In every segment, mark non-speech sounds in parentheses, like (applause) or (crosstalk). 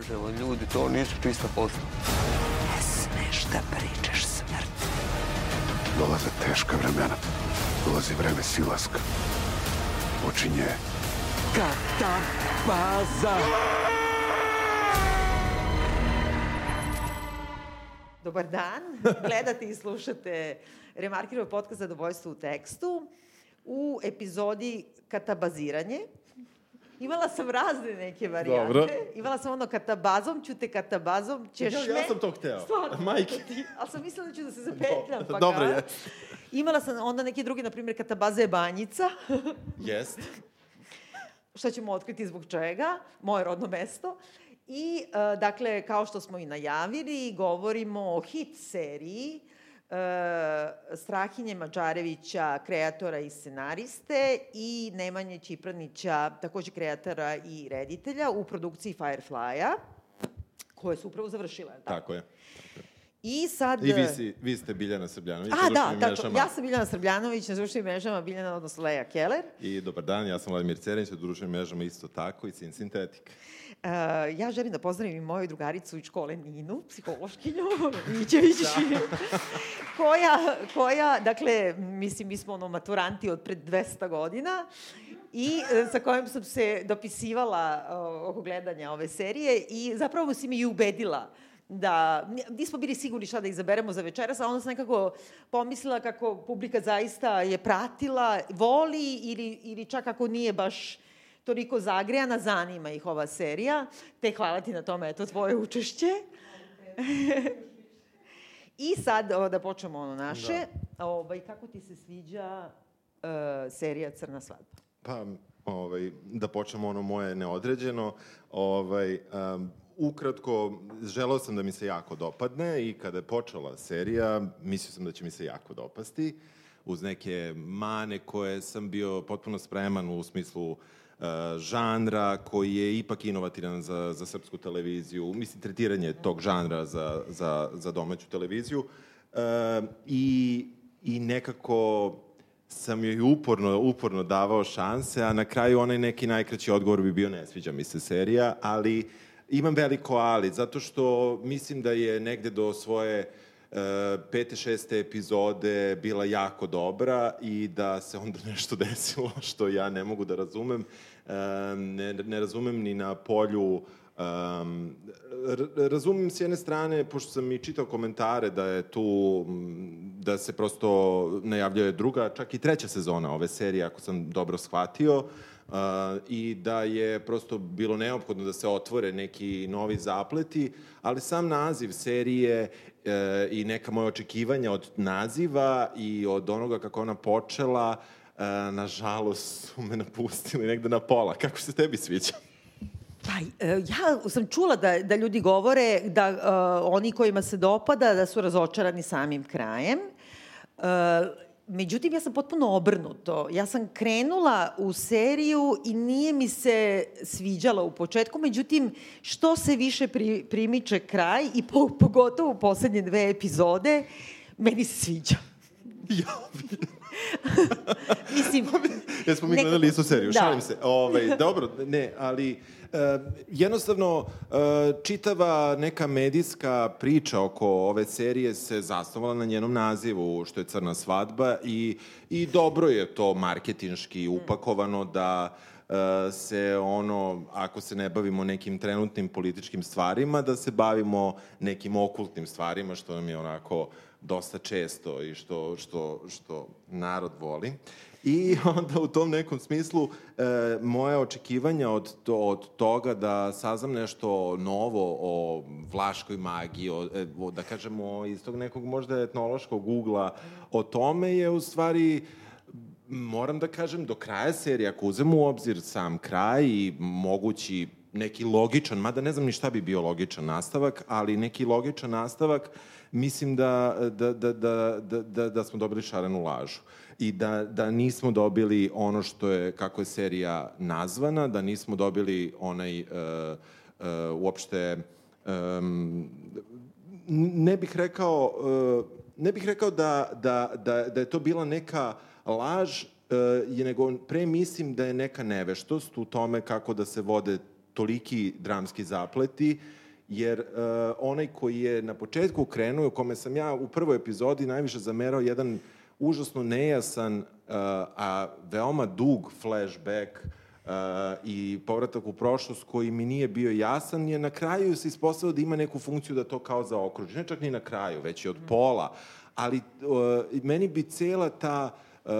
kažemo, ljudi, to nisu čista posla. Ne smeš da pričaš smrt. Dolaze teška vremena. Dolazi vreme silaska. Počinje Katabaza. Dobar dan, (laughs) gledate i slušate Remarkirov podcast Zadovoljstvo u tekstu u epizodi Katabaziranje. Imala sam razne neke varijante. Dobro. Imala sam ono katabazom, ću te katabazom, ćeš Ja- ja me... sam to hteo. Stvarno, Majke. ti- Ali sam mislila da ću da se zapetljam. Pa Dobro, ga. jeste. Imala sam onda neki drugi, na primjer, katabaza je banjica. (laughs) Jest. što ćemo otkriti zbog čega, moje rodno mesto. I, e, dakle, kao što smo i najavili, govorimo o hit seriji e, Strahinje Mađarevića, kreatora i scenariste i Nemanje Čipranića, takođe kreatora i reditelja u produkciji Firefly-a, koje su upravo završile. jel Tako. Tako je. I sad... I vi, si, vi ste Biljana Srbljanović. A, da, tako, mrežama. ja sam Biljana Srbljanović, na društvenim mrežama Biljana, odnosno Leja Keller. I dobar dan, ja sam Vladimir Cerenić, na društvenim mrežama isto tako i Sin Sintetik. Uh, ja želim da pozdravim i moju drugaricu iz škole Ninu, psihološkinju, (laughs) Mićević, (laughs) koja, koja, dakle, mislim, mi smo ono maturanti od pred 200 godina i e, sa kojom sam se dopisivala o, oko gledanja ove serije i zapravo si mi i ubedila da nismo bili sigurni šta da izaberemo za večeras, a onda sam nekako pomislila kako publika zaista je pratila, voli ili, ili čak ako nije baš toliko zagrejana, zanima ih ova serija. Te hvala ti na tome, eto, tvoje učešće. I sad, o, da počnemo ono naše. Da. Ovaj, kako ti se sviđa uh, serija Crna svadba? Pa, ovaj, da počnemo ono moje neodređeno. Ovaj, um, ukratko, želeo sam da mi se jako dopadne i kada je počela serija, mislio sam da će mi se jako dopasti uz neke mane koje sam bio potpuno spreman u smislu uh, žanra koji je ipak inovativan za, za srpsku televiziju, mislim, tretiranje tog žanra za, za, za domaću televiziju. Uh, i, I nekako sam joj uporno, uporno davao šanse, a na kraju onaj neki najkraći odgovor bi bio ne sviđa mi se serija, ali imam veliko ali, zato što mislim da je negde do svoje uh, pete, šeste epizode bila jako dobra i da se onda (laughs) nešto desilo što ja ne mogu da razumem. Ne, ne razumem ni na polju Um, razumem s jedne strane, pošto sam i čitao komentare da je tu, da se prosto najavljuje druga, čak i treća sezona ove serije, ako sam dobro shvatio, uh, i da je prosto bilo neophodno da se otvore neki novi zapleti, ali sam naziv serije uh, i neka moja očekivanja od naziva i od onoga kako ona počela, uh, nažalost su me napustili negde na pola. Kako se tebi sviđa? Pa, e, ja sam čula da, da ljudi govore da uh, oni kojima se dopada da su razočarani samim krajem. Uh, međutim, ja sam potpuno obrnuto. Ja sam krenula u seriju i nije mi se sviđala u početku, međutim, što se više pri, primiče kraj i po, pogotovo u poslednje dve epizode, meni se sviđa. Ja, (laughs) Mislim, (laughs) Jesmo mi gledali istu seriju, Da. šalim se. Ovaj, dobro, ne, ali uh, jednostavno uh, čitava neka medijska priča oko ove serije se zasnovala na njenom nazivu, što je Crna svadba i, i dobro je to marketinški upakovano da uh, se ono, ako se ne bavimo nekim trenutnim političkim stvarima, da se bavimo nekim okultnim stvarima, što nam je onako dosta često i što, što, što narod voli. I (laughs) onda u tom nekom smislu e, moje očekivanja od, to, od toga da saznam nešto novo o vlaškoj magiji, o, e, o, da kažemo iz tog nekog možda etnološkog ugla, o tome je u stvari moram da kažem, do kraja serije, ako uzem u obzir sam kraj i mogući neki logičan, mada ne znam ni šta bi bio logičan nastavak, ali neki logičan nastavak, mislim da, da, da, da, da, da, da smo dobili šarenu lažu. I da, da nismo dobili ono što je, kako je serija nazvana, da nismo dobili onaj uh, uh, uopšte um, ne bih rekao uh, ne bih rekao da, da, da, da je to bila neka laž, uh, je nego pre mislim da je neka neveštost u tome kako da se vode toliki dramski zapleti, jer uh, onaj koji je na početku krenuo, u kome sam ja u prvoj epizodi najviše zamerao jedan užasno nejasan, uh, a veoma dug flashback uh, i povratak u prošlost koji mi nije bio jasan, je na kraju se ispostavio da ima neku funkciju da to kao zaokruži. Ne čak ni na kraju, već i od pola. Ali uh, meni bi cela ta uh,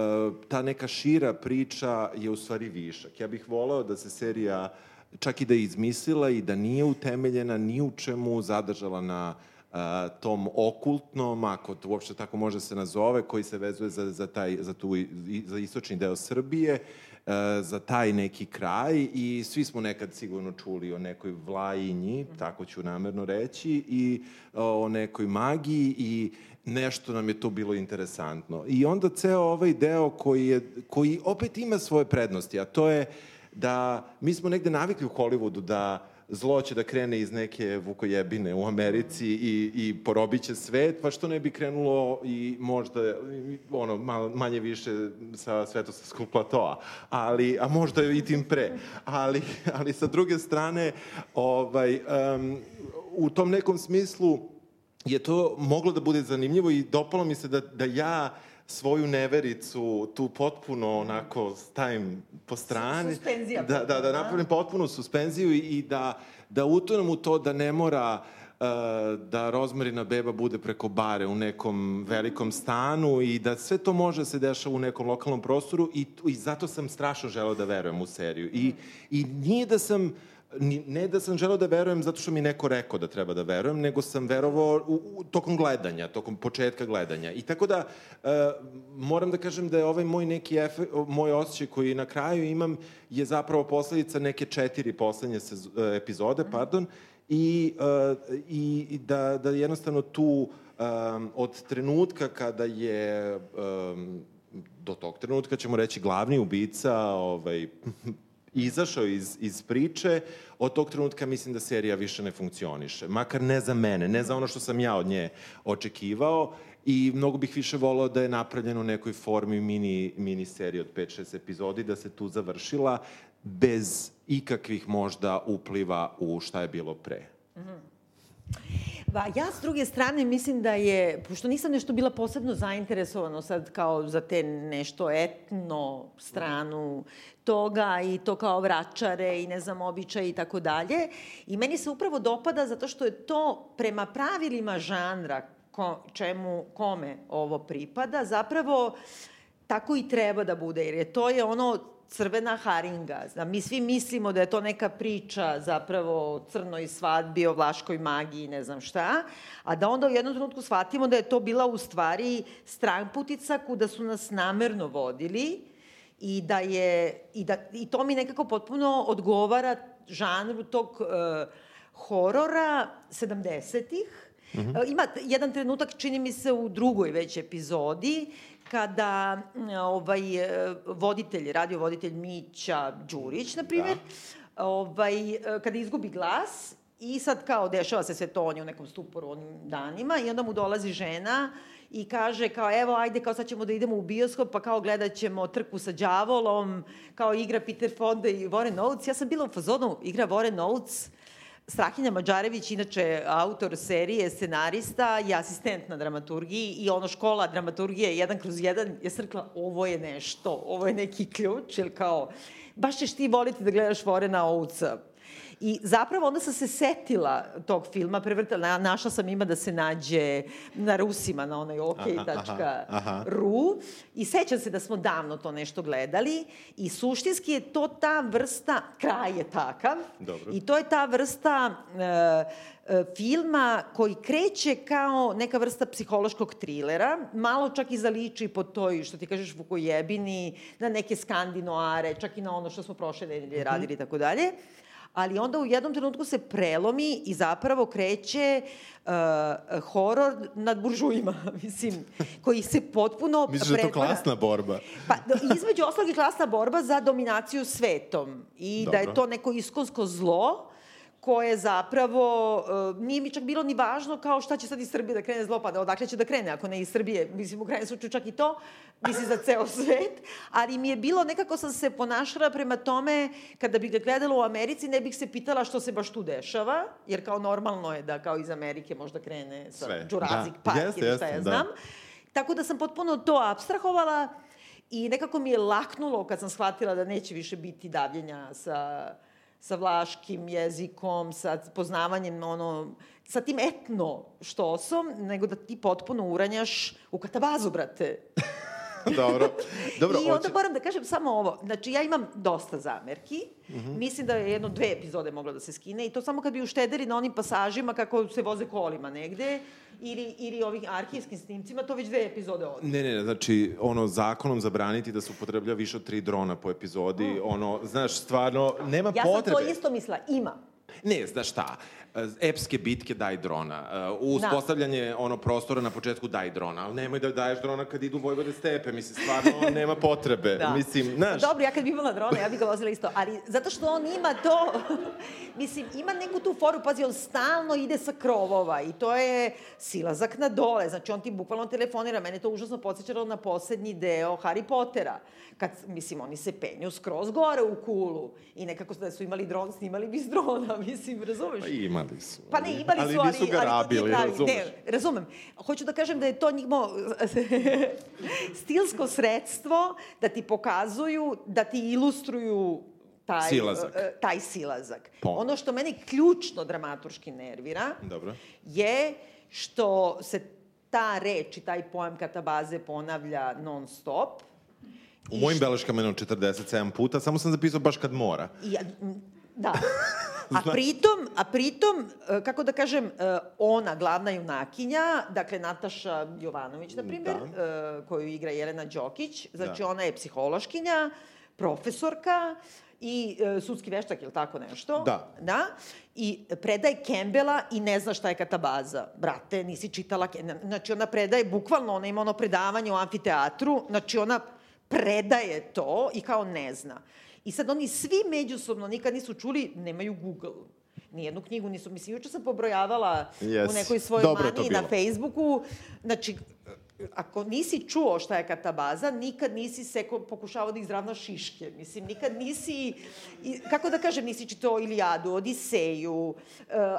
ta neka šira priča je u stvari višak. Ja bih voleo da se serija čak i da je izmislila i da nije utemeljena ni u čemu zadržala na a, tom okultnom, ako to uopšte tako može se nazove, koji se vezuje za, za, taj, za, tu, za istočni deo Srbije, a, za taj neki kraj i svi smo nekad sigurno čuli o nekoj vlajinji, tako ću namerno reći, i o nekoj magiji i nešto nam je to bilo interesantno. I onda ceo ovaj deo koji, je, koji opet ima svoje prednosti, a to je da mi smo negde navikli u Hollywoodu da zlo će da krene iz neke vukojebine u Americi i, i porobit će svet, pa što ne bi krenulo i možda ono, manje više sa svetosavskog platoa, ali, a možda i tim pre. Ali, ali sa druge strane, ovaj, um, u tom nekom smislu je to moglo da bude zanimljivo i dopalo mi se da, da ja svoju nevericu tu potpuno onako stavim po strani. Suspenzija. Da, da, da napravim potpunu suspenziju i, da, da utonem u to da ne mora uh, da rozmarina beba bude preko bare u nekom velikom stanu i da sve to može da se dešava u nekom lokalnom prostoru i, i zato sam strašno želeo da verujem u seriju. I, i nije da sam uh, ne da sam želeo da verujem zato što mi neko rekao da treba da verujem, nego sam verovao u, u, tokom gledanja, tokom početka gledanja. I tako da e, moram da kažem da je ovaj moj neki efe, moj osjećaj koji na kraju imam je zapravo posledica neke četiri poslednje sez, e, epizode, pardon, i, e, i, i da, da jednostavno tu um, od trenutka kada je um, do tog trenutka ćemo reći glavni ubica ovaj izašao iz, iz priče, od tog trenutka mislim da serija više ne funkcioniše. Makar ne za mene, ne za ono što sam ja od nje očekivao i mnogo bih više volao da je napravljeno u nekoj formi mini, mini serije od 5-6 epizodi, da se tu završila bez ikakvih možda upliva u šta je bilo pre. Mm -hmm. Ba, ja s druge strane mislim da je, pošto nisam nešto bila posebno zainteresovano sad kao za te nešto etno stranu toga i to kao vračare i ne znam običaj i tako dalje. I meni se upravo dopada zato što je to prema pravilima žanra ko, čemu, kome ovo pripada, zapravo tako i treba da bude, jer je to je ono crvena haringa. Da mi svi mislimo da je to neka priča zapravo o crnoj svadbi, o vlaškoj magiji, ne znam šta, a da onda u jednom trenutku shvatimo da je to bila u stvari stranputica kuda su nas namerno vodili i da je, i, da, i to mi nekako potpuno odgovara žanru tog uh, horora 70-ih, Mm -hmm. Ima jedan trenutak, čini mi se, u drugoj već epizodi, kada ovaj, voditelj, radio voditelj Mića Đurić, na primjer, da. ovaj, kada izgubi glas i sad kao dešava se sve to, on je u nekom stuporu onim danima i onda mu dolazi žena i kaže kao evo ajde kao sad ćemo da idemo u bioskop pa kao gledat ćemo trku sa đavolom, kao igra Peter Fonda i Warren Oates. Ja sam bila u fazonu igra Warren Oates Strahinja Mađarević, inače autor serije, scenarista i asistent na dramaturgiji i ono škola dramaturgije jedan kroz jedan, je srkla, ovo je nešto, ovo je neki ključ, ili kao, baš ćeš ti voliti da gledaš Vorena Ouca. I zapravo onda sam se setila tog filma, prevrtala, našla sam ima da se nađe na Rusima, na onoj ok.ru i sećam se da smo davno to nešto gledali i suštinski je to ta vrsta, kraj je takav, Dobro. i to je ta vrsta e, filma koji kreće kao neka vrsta psihološkog trilera, malo čak i zaliči po toj, što ti kažeš, Vukojebini, na neke skandinoare, čak i na ono što smo prošle nedelje radili i tako dalje ali onda u jednom trenutku se prelomi i zapravo kreće uh, horor nad buržujima, (laughs) mislim, koji se potpuno Misliš da je to klasna borba? Pa, između oslog i klasna borba za dominaciju svetom i Dobro. da je to neko iskonsko zlo koje zapravo, uh, nije mi čak bilo ni važno kao šta će sad iz Srbije da krene zlo, pa da odakle će da krene, ako ne iz Srbije, mislim u krajnjem slučaju čak i to, mislim za ceo (laughs) svet, ali mi je bilo, nekako sam se ponašala prema tome, kada bih ga gledala u Americi, ne bih se pitala što se baš tu dešava, jer kao normalno je da kao iz Amerike možda krene sa Sve. Jurassic Da. Park Jeste, ili šta jeste, ja da. znam. Tako da sam potpuno to abstrahovala i nekako mi je laknulo kad sam shvatila da neće više biti davljenja sa, sa vlaškim jezikom, sa poznavanjem ono, sa tim etno štosom, nego da ti potpuno uranjaš u katabazu, brate. (laughs) Dobro. Dobro, I onda hoće- moram da kažem samo ovo. Znači, ja imam dosta zamerki. Mhm. Mislim da je jedno dve epizode moglo da se skine i to samo kad bi uštedeli na onim pasažima kako se voze kolima negde ili, ili ovih arhivskim snimcima, to već dve epizode od. Ne, ne, ne, znači, ono, zakonom zabraniti da se upotreblja više od tri drona po epizodi, ono, znaš, stvarno, nema Ja sam potrebe. to isto mislila, ima. Ne, znaš šta, epske bitke daj drona, uh, uspostavljanje ono prostora na početku daj drona, ali nemoj da daješ drona kad idu Vojvode stepe, mislim, stvarno nema potrebe, Da. mislim, znaš. Dobro, ja kad bi imala drona, ja bih ga vozila isto, ali zato što on ima to, (laughs) mislim, ima neku tu foru, pazi, on stalno ide sa krovova i to je silazak na dole, znači on ti bukvalno telefonira, mene to užasno podsjećalo na poslednji deo Harry Pottera, kad, mislim, oni se penju skroz gore u kulu i nekako da su imali dron, snimali bi s drona, (laughs) mislim, razumeš? Pa imali su. Pa ne, imali ali su, ali, nisu ga ali rabili, pravi. razumeš? Ne, razumem. Hoću da kažem da je to njihmo (laughs) stilsko sredstvo da ti pokazuju, da ti ilustruju taj Silazak. e, taj silazak. Po. Ono što meni ključno dramaturški nervira Dobro. je što se ta reč i taj pojam katabaze ponavlja non stop. U mojim beleškama je jedno 47 puta, samo sam zapisao baš kad mora. I, ja- da. (laughs) A pritom, a pritom, e, kako da kažem, e, ona, glavna junakinja, dakle Nataša Jovanović, na primjer, e, koju igra Jelena Đokić, znači Da. ona je psihološkinja, profesorka i e, sudski veštak ili tako nešto. Da. Da. I predaje Kembela i ne zna šta je katabaza. Brate, nisi čitala... Znači, ona predaje, bukvalno, ona ima ono predavanje u amfiteatru, znači ona predaje to i kao ne zna. I sad oni svi međusobno nikad nisu čuli, nemaju Google. Nijednu knjigu nisu. Mislim, juče sam pobrojavala Yes. u nekoj svojoj Dobro maniji na. Facebooku. Znači, ako nisi čuo šta je katabaza, nikad nisi se pokušavao da izravnaš šiške. Mislim, nikad nisi, kako da kažem, nisi čitao Ilijadu, Odiseju, uh,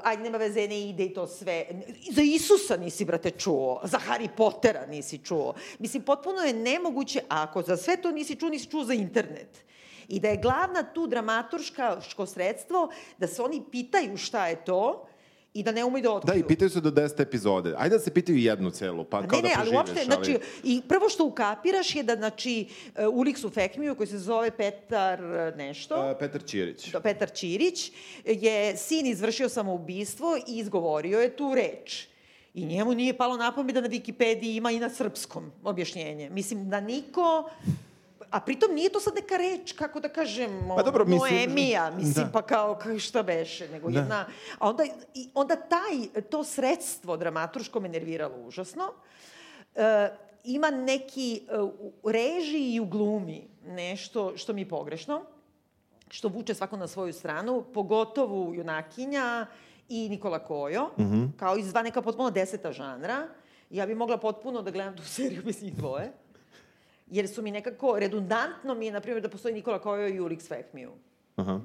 ajde, nema veze, ne ide i to sve. Za Isusa nisi, brate, čuo. Za Harry Pottera nisi čuo. Mislim, potpuno je nemoguće, a ako za sve to nisi čuo, nisi čuo za internet. I da je glavna tu dramaturško sredstvo da se oni pitaju šta je to i da ne umeju da Da, otkriju. i pitaju se do 10 epizode. Ajde da se pitaju jednu celu, pa Pa kao ne, da ne, ali preživiš. uopšte, znači, i prvo što ukapiraš je da, znači, e, u Liksu Fekmiju, koji se zove Petar e, nešto, A, Petar Ćirić. Da, Petar Ćirić, je sin izvršio samoubistvo i izgovorio je tu reč. I njemu nije palo na pamet da na Wikipediji ima i na srpskom objašnjenje. Mislim da niko... A pritom nije to sad neka reč, kako da kažem, Pa dobro, mislim- Noemija, mislim, Da. pa kao, kao šta beše, nego Da. jedna... A onda, i onda taj, to sredstvo dramaturško me nerviralo užasno. E, ima neki e, u režiji i u glumi nešto što mi je pogrešno što vuče svako na svoju stranu, pogotovo junakinja i Nikola Kojo, mm -hmm. kao iz dva neka potpuno deseta žanra. Ja bi mogla potpuno da gledam tu seriju (laughs) bez njih dvoje. Jer su mi nekako, redundantno mi je, na primjer, da postoji Nikola Kojo i Ulix Fekmiju. Aha.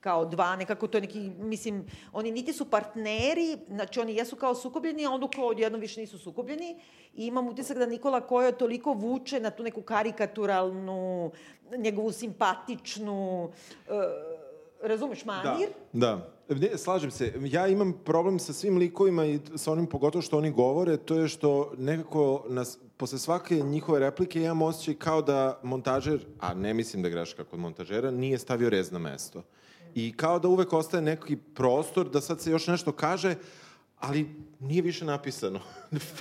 Kao dva, nekako to je neki, mislim, oni niti su partneri, znači oni jesu kao sukobljeni, a onda kao odjednom više nisu sukobljeni. I imam utisak da Nikola Kojo toliko vuče na tu neku karikaturalnu, njegovu simpatičnu, uh, razumeš, manir? Da, da. Ne, slažem se. Ja imam problem sa svim likovima i sa onim pogotovo što oni govore, to je što nekako nas, posle svake njihove replike imam osjećaj kao da montažer, a ne mislim da greška kod montažera, nije stavio rez na mesto. I kao da uvek ostaje neki prostor da sad se još nešto kaže, ali nije više napisano.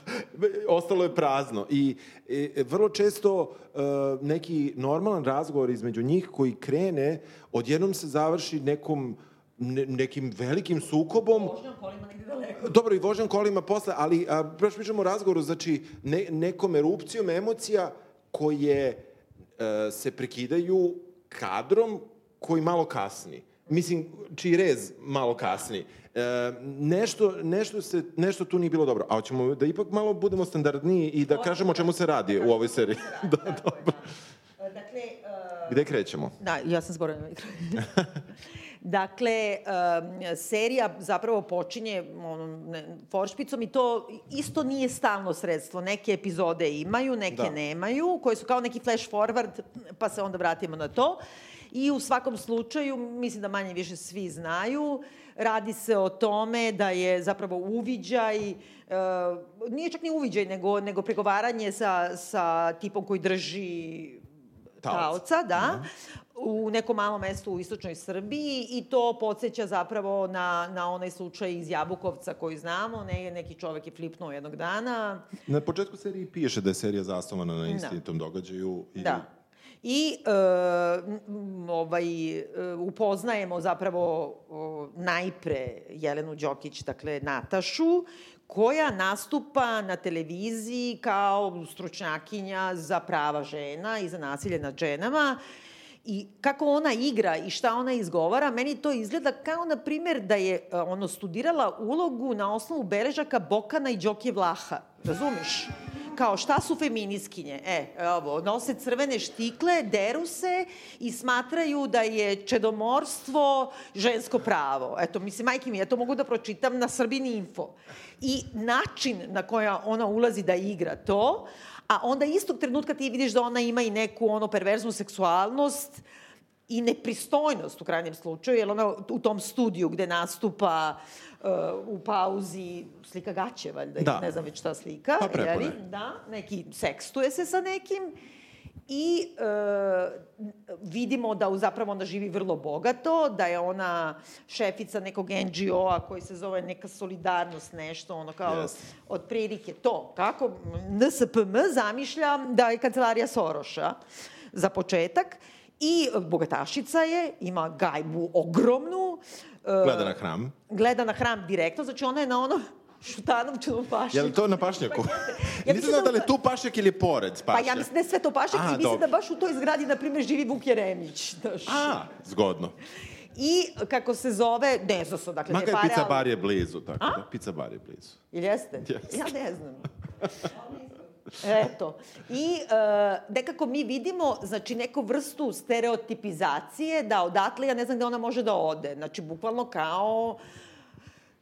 (laughs) Ostalo je prazno. I e, vrlo često e, neki normalan razgovor između njih koji krene, odjednom se završi nekom ne, nekim velikim sukobom. Vožnjom kolima negde daleko. Dobro, i vožnjam kolima posle, ali a, baš pričamo o razgovoru, znači ne, nekom erupcijom emocija koje e, se prekidaju kadrom koji malo kasni. mislim, čiji rez malo kasni. E, nešto, nešto, se, nešto tu nije bilo dobro. A hoćemo da ipak malo budemo standardniji i da kažemo o čemu se radi u ovoj seriji. da, (laughs) dobro. Dakle, uh, Gde krećemo? Da, ja sam zaboravila mikro. (laughs) dakle, serija zapravo počinje ne, foršpicom i to isto nije stalno sredstvo. Neke epizode imaju, neke Da. nemaju, koje su kao neki flash forward, pa se onda vratimo na to. I u svakom slučaju, mislim da manje više svi znaju, radi se o tome da je zapravo uviđaj, uh, nije čak ni uviđaj, nego, nego pregovaranje sa, sa tipom koji drži Taoca. da, u nekom malom mestu u istočnoj Srbiji i to podsjeća zapravo na, na onaj slučaj iz Jabukovca koji znamo, ne, neki čovek je flipnuo jednog dana, Na početku serije piše da je serija zasnovana na istinitom događaju. I, Da. I e, ovaj, e, upoznajemo zapravo o, najpre Jelenu Đokić, dakle Natašu, koja nastupa na televiziji kao stručnjakinja za prava žena i za nasilje nad ženama. I kako ona igra i šta ona izgovara, meni to izgleda kao, na primjer, da je e, ono studirala ulogu na osnovu beležaka Bokana i Đoke Vlaha. Razumeš? kao šta su feminiskinje? E, evo, nose crvene štikle, deru se i smatraju da je čedomorstvo žensko pravo. Eto, mislim, majke mi, ja to mogu da pročitam na Srbini Info. I način na koja ona ulazi da igra to, a onda istog trenutka ti vidiš da ona ima i neku ono perverznu seksualnost, i nepristojnost u krajnjem slučaju, jer ona u tom studiju gde nastupa uh, u pauzi slika gaće, valjda, Da. ne znam već šta slika. Pa prepone. jeli? Da, neki sekstuje se sa nekim i uh, vidimo da zapravo ona živi vrlo bogato, da je ona šefica nekog NGO-a koji se zove neka solidarnost, nešto, ono kao Jeste. od prilike to. Kako NSPM zamišlja da je kancelarija Soroša za početak i bogatašica je, ima gajbu ogromnu, e, Gleda na hram. gleda na hram direktno, znači ona je na ono šutanovčanom pašnjaku. Je li to na pašnjaku? (laughs) Ja Nisam znao da- da li je tu pašnjak ili je pored Pa pašnjak. ja mislim da je sve to pašnjak A, i mislim da baš u toj zgradi, na primjer, živi Vuk Jeremić. Znaš. A, zgodno. I kako se zove, ne znam se, dakle, ne Makar pare, pizza ali- bar je blizu, tako da. Pizza bar je blizu. Ili jeste? Jeste. Ja ne znam. (laughs) (laughs) Eto. I uh, nekako mi vidimo, znači, neku vrstu stereotipizacije da odatle, ja ne znam gde ona može da ode. Znači, bukvalno kao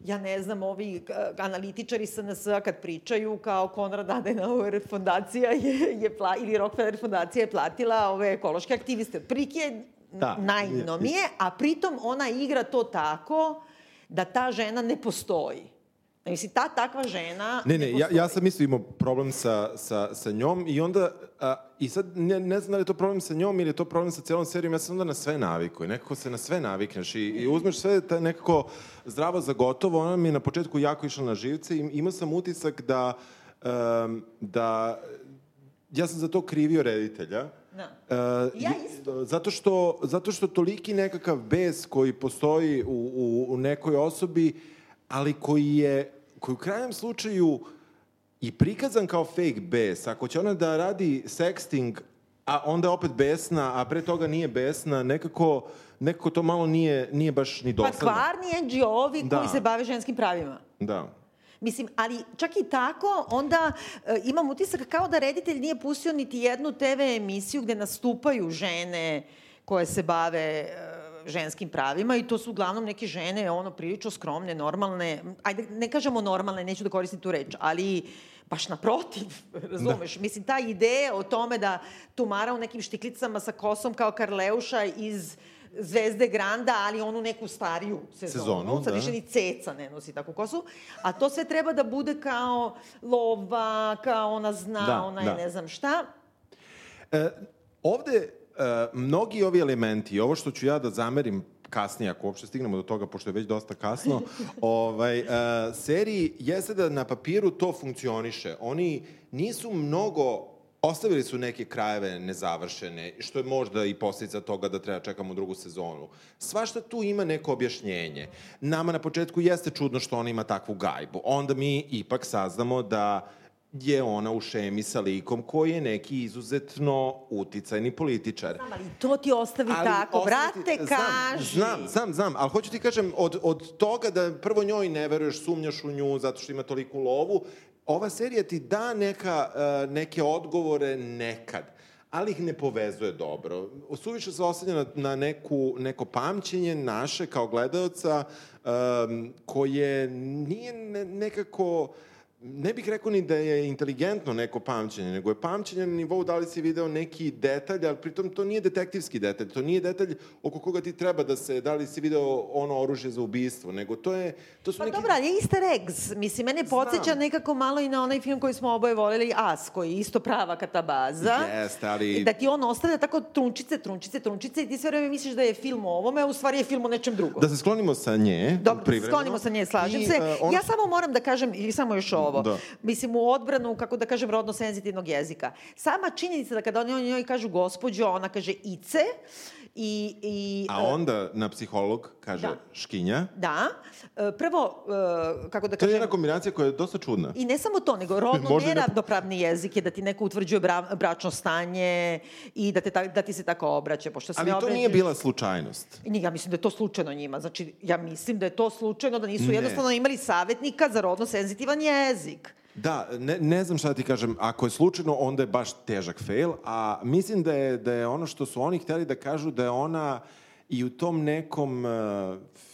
ja ne znam, ovi uh, analitičari SNS-a kad pričaju kao Konrad Adenauer fondacija je, je pla, ili Rockefeller fondacija je platila ove ekološke aktiviste. Prike Da. naivno mi je, a pritom ona igra to tako da ta žena ne postoji. Mislim, ta takva žena Ne, ne, ja, ja sam isto imao problem sa, sa, sa njom i onda, a, i sad ne, ne znam da li je to problem sa njom ili je to problem sa celom serijom, ja sam onda na sve navikao i nekako se na sve navikneš i, i uzmeš sve ta nekako zdravo za gotovo, ona mi je na početku jako išla na živce i imao sam utisak da, um, da ja sam za to krivio reditelja. Da. E, Ja i- isto. Zato što, zato što toliki nekakav bes koji postoji u, u, u nekoj osobi, ali koji je, koji u krajnjem slučaju i prikazan kao fake bes. Ako će ona da radi sexting, a onda opet besna, a pre toga nije besna, nekako, nekako to malo nije, nije baš ni Pa dosadno. kvarni NGO-ovi Da. koji se bave ženskim pravima. Da. Mislim, ali čak i tako, onda e, imam utisak kao da reditelj nije pustio niti jednu TV emisiju gde nastupaju žene koje se bave e, ženskim pravima i to su uglavnom neke žene, ono, prilično skromne, normalne, ajde, ne kažemo normalne, neću da koristim tu reč, ali baš naprotiv, (laughs) razumeš? Mislim, ta ideja o tome da tumara u nekim štiklicama sa kosom kao Karleuša iz Zvezde Granda, ali onu neku stariju sezonu. Sezonu, Sad da. više ni ceca ne nosi takvu kosu. A to sve treba da bude kao lova, kao ona zna, Da, ona je da. ne znam šta. E, ovde mnogi ovi elementi, ovo što ću ja da zamerim kasnije, ako uopšte stignemo do toga, pošto je već dosta kasno, (laughs) ovaj, e, seriji jeste da na papiru to funkcioniše. Oni nisu mnogo Ostavili su neke krajeve nezavršene, što je možda i posljedica toga da treba čekamo drugu sezonu. Svašta tu ima neko objašnjenje. Nama na početku jeste čudno što ona ima takvu gajbu. Onda mi ipak saznamo da je ona u šemi sa likom koji je neki izuzetno uticajni političar. Znam, ali to ti ostavi tako. ostaviti- Brate, znam, kaži. Znam, znam, znam, ali hoću ti kažem, od, od toga da prvo njoj ne veruješ, sumnjaš u nju zato što ima toliku lovu, ova serija ti da neka, uh, neke odgovore nekad ali ih ne povezuje dobro. Suviše se oslanja na, na neku, neko pamćenje naše kao gledaoca um, koje nije ne, nekako ne bih rekao ni da je inteligentno neko pamćenje, nego je pamćenje na nivou da li si video neki detalj, ali pritom to nije detektivski detalj, to nije detalj oko koga ti treba da se, da li si video ono oružje za ubistvo, nego to je, to su Pa neki... dobro, ali je easter eggs. Mislim, mene podsjeća Znam. nekako malo i na onaj film koji smo oboje voleli, As, koji je isto prava katabaza. Jeste, ali- da ti on ostavlja tako trunčice, trunčice, trunčice i ti sve vreme misliš da je film o ovome, a u stvari je film o nečem drugom. Da se sklonimo sa nje, Dobro, da se privremeno. sklonimo sa nje, slažem I, se. e, ono Ja samo moram da kažem, i samo još ovo. Da. Mislim, u odbranu, kako da kažem, rodno senzitivnog jezika. Sama činjenica da kada oni njoj kažu gospođo, ona kaže ice, i... i A e, onda na psiholog kaže Da. škinja. Da. E, Prvo, e, kako da To je kažem... jedna kombinacija koja je dosta čudna. I ne samo to, nego rodno (laughs) neravnopravni jezik je da ti neko utvrđuje bra, bračno stanje i da, te, ta, da ti se tako obraća. Pošto se Ali to obraćaš- nije bila slučajnost. I Ja mislim da je to slučajno njima. Znači, ja mislim da je to slučajno, da nisu Ne. jednostavno imali savjetnika za rodno senzitivan jezik. Da, ne, ne znam šta da ti kažem, ako je slučajno, onda je baš težak fail, a mislim da je, da je ono što su oni hteli da kažu da je ona i u tom nekom uh,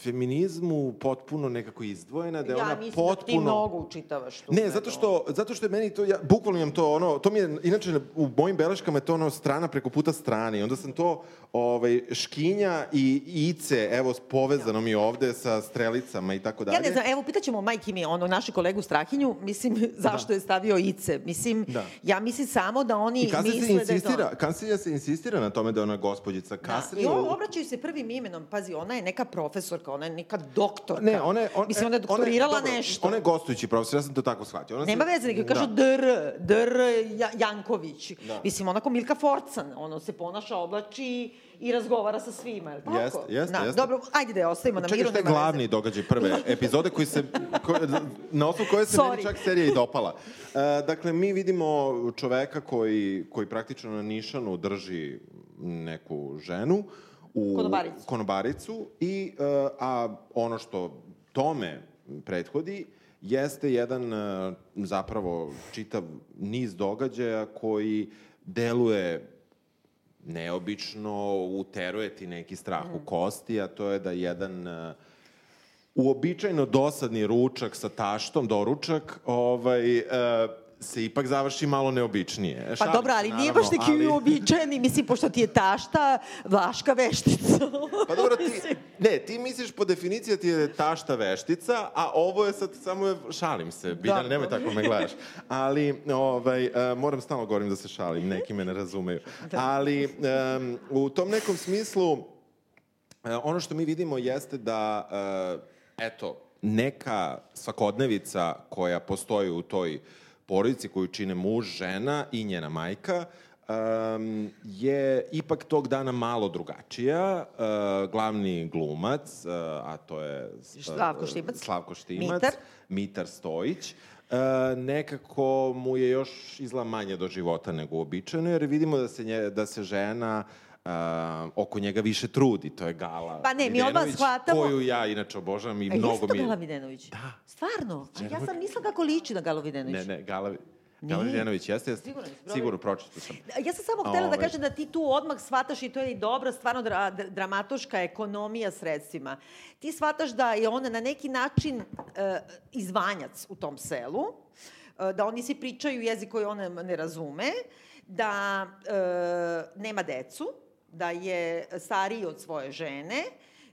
feminizmu potpuno nekako izdvojena, da je ja ona mislim potpuno... da ti mnogo učitavaš tu. Ne, zato to. što, zato što je meni to, ja, bukvalno imam to, ono, to mi je, inače u mojim beleškama je to ono strana preko puta strane onda sam to ovaj, škinja i ice, evo, povezano mi ovde sa strelicama i tako dalje. Ja ne znam, evo, pitaćemo majke mi, ono, našu kolegu Strahinju, mislim, (laughs) zašto je stavio ice. Mislim, Da. ja mislim samo da oni misle da je to... insistira, kasnije se insistira na tome da je ona gospođica. Da. Kasnije... I ovo obraćaju se prvim imenom. Pazi, ona je neka profesorka, ona je neka doktorka. Ne, ona je... On, Mislim, ona je doktorirala dobro, nešto. Ona je gostujući profesor, ja sam to tako shvatio. Ona Nema se- veze, nego kažu Da. dr, dr Ja- Janković. Da. Mislim, onako Milka Forcan, ono se ponaša, oblači i razgovara sa svima, je li tako? Jeste, jeste, da, jeste. Dobro, ajde da je ostavimo na Čekaj, miru. šta je nema veze. glavni događaj prve epizode koji se, ko, na osnovu koje se Sorry. meni čak serija i dopala. E, dakle, mi vidimo čoveka koji, koji praktično na nišanu drži neku ženu u Konobaricu. konobaricu i, e, a ono što tome prethodi jeste jedan e, zapravo čitav niz događaja koji deluje neobično, uteruje ti neki strah u kosti, a to je da jedan uh, uobičajno dosadni ručak sa taštom, doručak, ovaj, se ipak završi malo neobičnije. Pa Šalim dobro, se, ali nije naravno, baš neki ali- uobičajeni, mislim, pošto ti je tašta vlaška veštica. (laughs) Pa dobro, ti, ne, ti misliš po definiciji da ti je tašta veštica, a ovo je sad samo, je, šalim se, Biljana, nemoj tako me gledaš. Ali, ovaj, uh, moram stalno govorim da se šalim, neki me ne razumeju. Ali, um, u tom nekom smislu, E, ono što mi vidimo jeste da, e, eto, neka svakodnevica koja postoji u toj porodici koju čine muž, žena i njena majka, um, je ipak tog dana malo drugačija. Uh, glavni glumac, uh, a to je... uh, Slavko Štimac. Slavko Štimac. Mitar. Mitar Stojić. Uh, nekako mu je još izla manje do života nego uobičajeno, jer vidimo da se, nje, da se žena uh, oko njega više trudi. To je Gala Pa ne, mi odmah shvatamo- Koju ja inače obožavam i A mnogo mi je... Gala Videnović? Da. Stvarno? A ja sam mislila kako liči na Galo Videnović. Ne, ne, Gala, Gala. Videnović jeste, jeste. Sigurno, Sigurno, pročitao sam. Ja sam samo htela da Ovaj. kažem da ti tu odmah shvataš i to je i dobra, stvarno dra, dra- dramatoška ekonomija sredstvima. Ti shvataš da je ona na neki način e, izvanjac u tom selu, e, da oni svi pričaju jezik koji ona ne razume, da e, nema decu, da je stariji od svoje žene,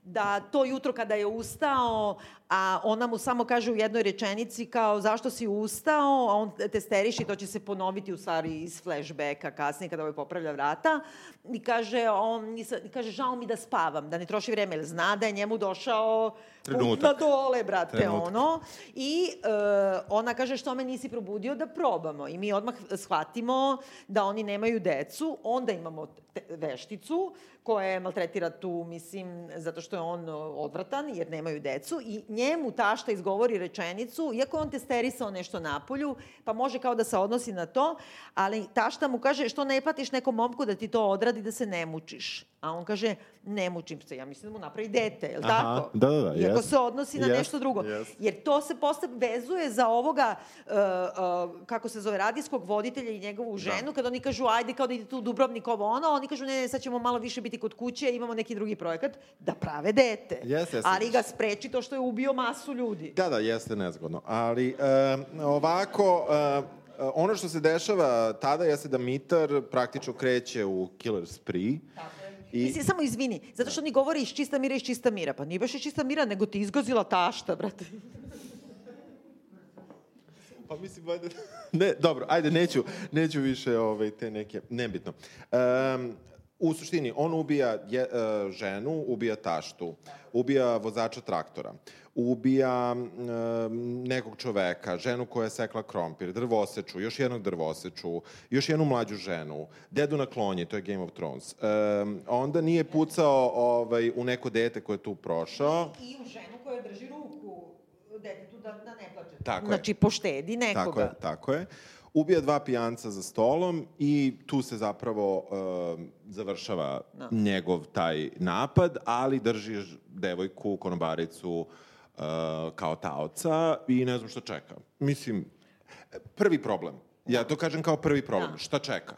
da to jutro kada je ustao, a ona mu samo kaže u jednoj rečenici kao zašto si ustao, a on testeriši, to će se ponoviti u stvari iz flashbacka kasnije kada ovaj popravlja vrata i kaže, on, kaže žao mi da spavam, da ne troši vreme, jer zna da je njemu došao put na dole, brate, Trenutak. ono. I e, ona kaže što me nisi probudio da probamo. I mi odmah shvatimo da oni nemaju decu, onda imamo te, vešticu koja je maltretira tu, mislim, zato što je on o, odvratan, jer nemaju decu i njemu tašta izgovori rečenicu, iako on testerisao nešto napolju, pa može kao da se odnosi na to, ali tašta mu kaže što ne platiš nekom momku da ti to odradi da se ne mučiš. A on kaže, ne mučim se, ja mislim da mu napravi dete, je li Aha, tako? da, da, da, Iako jest. se odnosi na Jest, nešto drugo. jest. Jer to se posle vezuje za ovoga, uh, uh, kako se zove, radijskog voditelja i njegovu ženu, kad oni kažu, ajde kao da ide tu u Dubrovnik ovo ono, oni kažu, ne, ne, sad ćemo malo više biti kod kuće, imamo neki drugi projekat, da prave dete. Jeste, jeste. Ali ga spreči to što je ubio masu ljudi. Da, da, jeste nezgodno. Ali e, ovako, e, ono što se dešava tada jeste da Mitar praktično kreće u killer spree. I, Mislim, samo izvini, zato što oni govori iz čista mira, iz čista mira. Pa nije baš iz čista mira, nego ti izgazila tašta, brate. pa mislim, valjda... (laughs) Ne, dobro, ajde, neću, neću više ovaj, te neke... Nebitno. Um, u suštini, on ubija je, e, ženu, ubija taštu, ubija vozača traktora, ubija e, nekog čoveka, ženu koja je sekla krompir, drvoseču, još jednog drvoseču, još jednu mlađu ženu, dedu na klonji, to je Game of Thrones. E, onda nije pucao ovaj, u neko dete koje je tu prošao. I u ženu koja drži ruku detetu da, da ne plače. Tako je. znači, poštedi nekoga. Tako je, tako je. Ubija dva pijanca za stolom i tu se zapravo uh, završava Da. njegov taj napad, ali drži ž- devojku, konobaricu uh, kao taoca i ne znam šta čeka. Mislim, prvi problem. Ja to kažem kao prvi problem. Da. Šta čeka?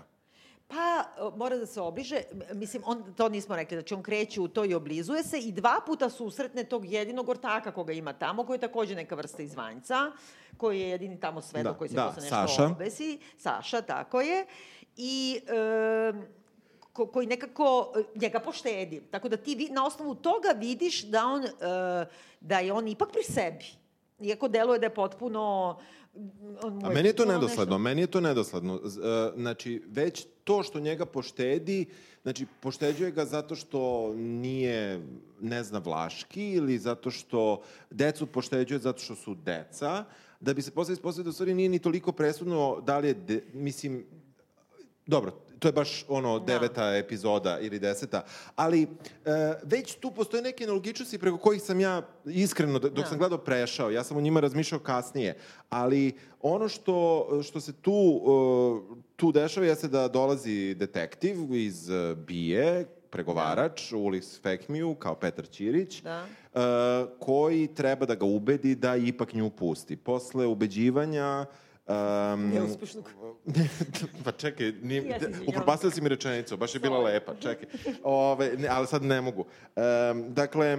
Pa, mora da se obliže, M- mislim, on, to nismo rekli, znači on kreće u to i oblizuje se i dva puta susretne tog jedinog ortaka koga ima tamo, koji je takođe neka vrsta izvanjca, koji je jedini tamo svedok Da, koji se da, posle nešto Saša. obesi. Saša, tako je. I e, ko, koji nekako e, njega poštedi. Tako da ti vi, na osnovu toga vidiš da on, e, da je on ipak pri sebi. Iako deluje da je potpuno... A meni je to nedosledno, nešto- meni je to nedosledno. Znači, već to što njega poštedi, znači, pošteđuje ga zato što nije, ne zna vlaški ili zato što decu pošteđuje zato što su deca, da bi se posle ispostavio da u stvari nije ni toliko presudno da li je, de, mislim, dobro, to je baš ono Da. deveta epizoda ili deseta, ali e, već tu postoje neke nelogičnosti preko kojih sam ja iskreno, dok Da. sam gledao prešao, ja sam o njima razmišljao kasnije, ali ono što, što se tu, e, tu dešava jeste da dolazi detektiv iz e, BIE, pregovarač, Ulis Fekmiju, kao Petar Ćirić, Da. e, koji treba da ga ubedi da ipak nju pusti. Posle ubeđivanja Um, Neuspešnog. (laughs) pa čekaj, nije, Ja upropastila si mi rečenicu, baš je bila lepa, čekaj. Ove, ne, ali sad ne mogu. Um, dakle, e,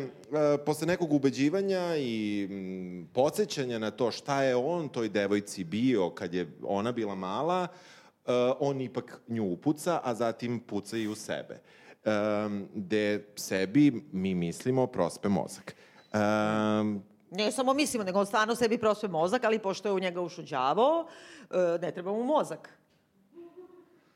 posle nekog ubeđivanja i mm, podsjećanja na to šta je on toj devojci bio kad je ona bila mala, e, on ipak nju upuca, a zatim puca i u sebe. Um, gde sebi mi mislimo prospe mozak. Um, Ne samo mislimo, nego on stvarno sebi prospe mozak, ali pošto je u njega ušao đavo, e, ne treba mu mozak.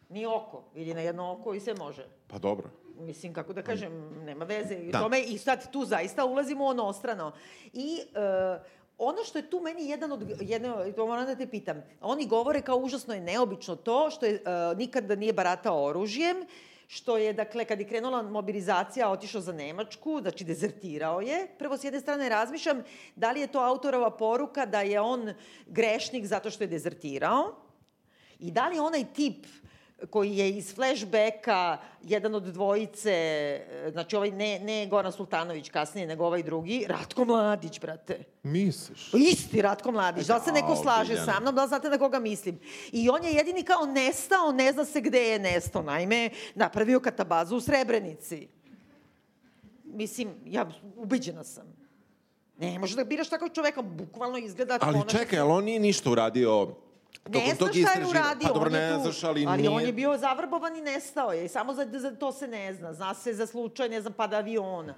Ni oko. Vidi na jedno oko i sve može. pa dobro. Mislim, kako da kažem, nema veze. I, Da. tome, I sad tu zaista ulazimo onostrano. I e, ono što je tu meni jedan od, jedno, to moram da te pitam, oni govore kao užasno je neobično to što je e, nikada nije baratao oružjem, što je, dakle, kad je krenula mobilizacija, otišao za Nemačku, znači dezertirao je. Prvo, s jedne strane, razmišljam da li je to autorova poruka da je on grešnik zato što je dezertirao, I da li onaj tip koji je iz flashbacka jedan od dvojice, e, znači ovaj ne, ne Goran Sultanović kasnije, nego ovaj drugi, Ratko Mladić, brate. Misliš? Isti Ratko Mladić. Da se neko slaže sa mnom, da znate na koga mislim? I on je jedini kao nestao, ne zna se gde je nestao. Naime, napravio katabazu u Srebrenici. Mislim, ja ubeđena sam. Ne, možeš da biraš takvog čoveka, bukvalno izgleda... Ali čekaj, ali on nije ništa uradio tokom Ne znaš šta je uradio, Pa dobro, on je ne tu, znaš, ali, ali nije... on je bio zavrbovan i nestao je. I samo za, za to se ne zna. Zna se za slučaj, ne znam, pada aviona.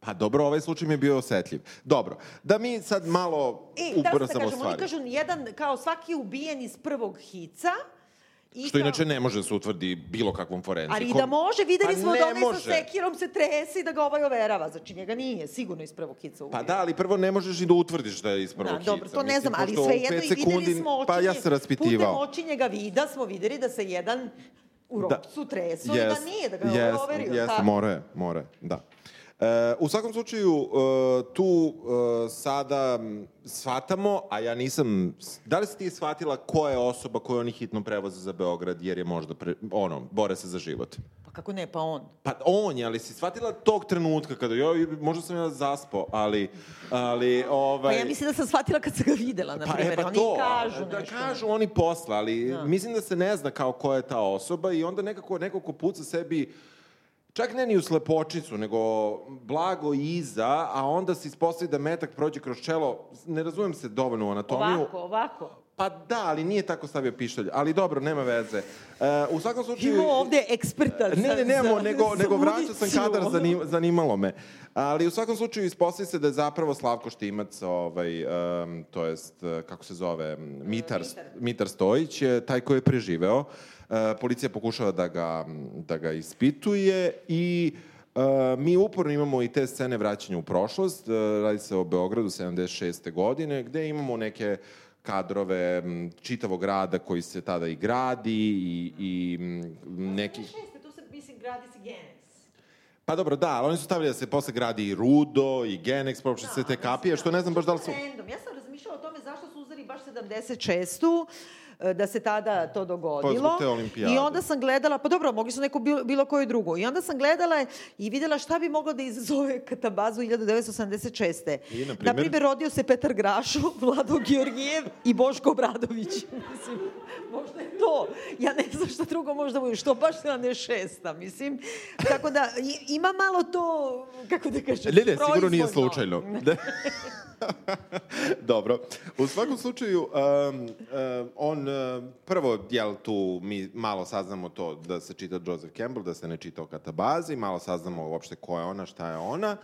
Pa dobro, ovaj slučaj mi je bio osetljiv. Dobro, da mi sad malo E, da se ubrzamo kažem, oni stvari. kažu jedan, kao svaki ubijen iz prvog hica. I Što kao- inače ne može da se utvrdi bilo kakvom forenzikom. Ali i da može, videli Pa smo da onaj sa sekirom se trese i da ga ovaj overava. Znači, njega nije sigurno iz prvog hica ubio. Pa da, ali prvo ne možeš i da utvrdiš da je iz prvog Da, dobro, to ne Mislim, znam, ali u svejedno i videli smo očinje, Pa ja se raspitivao. putem očinjega vida smo videli da se jedan u Da. ropcu tresu i da nije, da ga ovaj overio. Jeste, mora je, da. E, u svakom slučaju, e, tu e, sada shvatamo, a ja nisam... Da li si ti shvatila ko je osoba koju oni hitno prevoze za Beograd, jer je možda, pre, ono, bore se za život? Pa kako ne, pa on. Pa on je, ali si shvatila tog trenutka kada, joj, možda sam ja zaspao, ali, ali, ovaj... Pa ja mislim da sam shvatila kad sam ga videla, na Pa, primjer. e, pa Oni to, kažu da nešto. kažu oni posle, ali Da. mislim da se ne zna kao ko je ta osoba i onda nekako neko ko puca sebi Čak ne ni u slepočicu, nego blago iza, a onda se ispostavi da metak prođe kroz čelo. Ne razumem se dovoljno u anatomiju. Ovako, ovako. Pa da, ali nije tako stavio pištolj. Ali dobro, nema veze. E, u svakom slučaju... Imamo ovde eksperta za, Ne, ne, nemamo, za- nego, za nego vraćao sam kadar, zanim, zanimalo me. Ali u svakom slučaju ispostavi se da je zapravo Slavko Štimac, ovaj, um, to jest, eh, kako se zove, Mitar, Mitar. Mitar Stojić, taj koji je preživeo. E, policija pokušava da ga, da ga ispituje i e, mi uporno imamo i te scene vraćanja u prošlost. E, radi se o Beogradu 76. godine, gde imamo neke kadrove m, čitavog grada koji se tada i gradi i, i neki... Šeste, tu se, mislim, gradi se Genex. Pa dobro, da, ali oni su stavili da se posle gradi i Rudo i Genex, prošle se te kapije, što ne znam baš da li su... Random. Ja sam razmišljala o tome zašto su uzeli baš 76 e, da se tada to dogodilo. Pa zbog te olimpijade. I onda sam gledala, pa dobro, mogli su neko bilo, bilo koju drugu. I onda sam gledala i videla šta bi moglo da izazove (laughs) katabazu 1986. I, na? Na primjer, rodio se Petar Grašo, (laughs) Vlado Georgijev i Boško Obradović. (laughs) mislim, možda je to. Ja ne znam šta drugo možda bude, što baš 76. Mislim, tako da ima malo to, kako da kažem, Ne, ne, sigurno nije slučajno. Dobro. U svakom slučaju, um, um, on, prvo, jel tu mi malo saznamo to da se čita Joseph Campbell, da se ne čita o katabazi, malo saznamo uopšte ko je ona, šta je ona.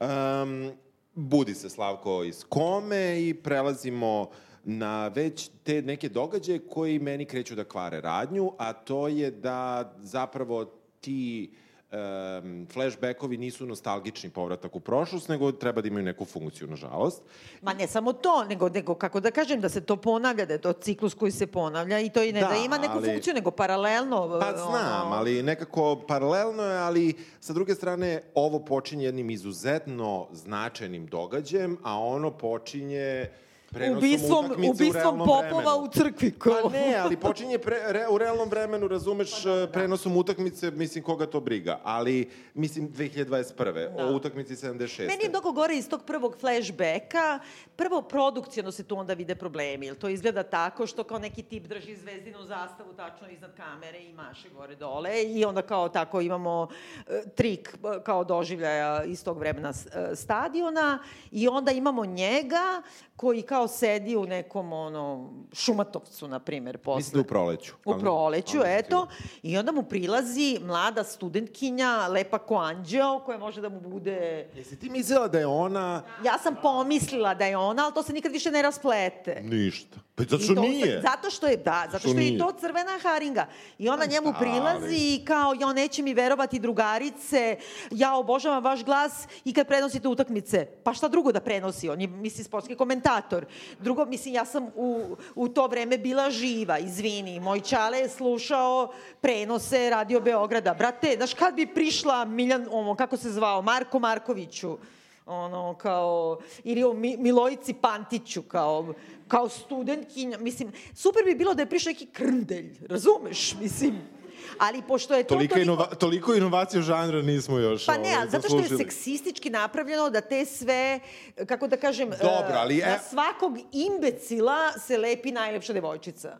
Um, budi se Slavko iz kome i prelazimo na već te neke događaje koji meni kreću da kvare radnju, a to je da zapravo ti um, flashbackovi nisu nostalgični povratak u prošlost, nego treba da imaju neku funkciju, nažalost. Ma ne samo to, nego, nego kako da kažem, da se to ponavlja, da je to ciklus koji se ponavlja i to i ne da, Da, ima neku ali- funkciju, nego paralelno. Pa ono, znam, ali nekako paralelno je, ali sa druge strane ovo počinje jednim izuzetno značajnim događajem, a ono počinje prenosom Ubistvom, u ubistvom realnom popova vremenu. u crkvi. Pa Ko... ne, ali počinje pre, re, u realnom vremenu, razumeš, Pa prenosom utakmice, mislim, koga to briga. Ali, mislim, 2021. Da. o utakmici 76. Meni je mnogo gore iz tog prvog flashbacka. Prvo, produkcijno se tu onda vide problemi. Jer to izgleda tako što kao neki tip drži zvezdinu zastavu tačno iznad kamere i maše gore dole. I onda kao tako imamo e, trik e, kao doživljaja iz tog vremena e, stadiona. I onda imamo njega koji kao sedi u nekom ono, šumatovcu, na primjer, posle. Mislim da u proleću. U proleću, eto. I onda mu prilazi mlada studentkinja, lepa ko anđeo, koja može da mu bude... Jesi ti mislila da je ona... Ja sam pomislila da je ona, ali to se nikad više ne rasplete. Ništa. Pa zato što nije. zato što je, da, zato Što što, je i to crvena haringa. I ona njemu da, prilazi ali- i kao, ja neće mi verovati drugarice, ja obožavam vaš glas i kad prenosite utakmice. Pa šta drugo da prenosi? On je, mislim, sportski komentator. Drugo, mislim, ja sam u, u to vreme bila živa, izvini. Moj čale je slušao prenose Radio Beograda. Brate, znaš kad bi prišla Miljan, ono, kako se zvao, Marko Markoviću, ono, kao, ili o Mi, Milojici Pantiću, kao, kao studentkinja, mislim, super bi bilo da je prišao neki krndelj, razumeš, mislim, ali pošto je to Toliko, toliko... inova, toliko inovacija žanra nismo još Pa ne, ovaj, ali zato što je seksistički napravljeno da te sve, kako da kažem, Dobro, e, ali, na e- svakog imbecila se lepi najlepša devojčica.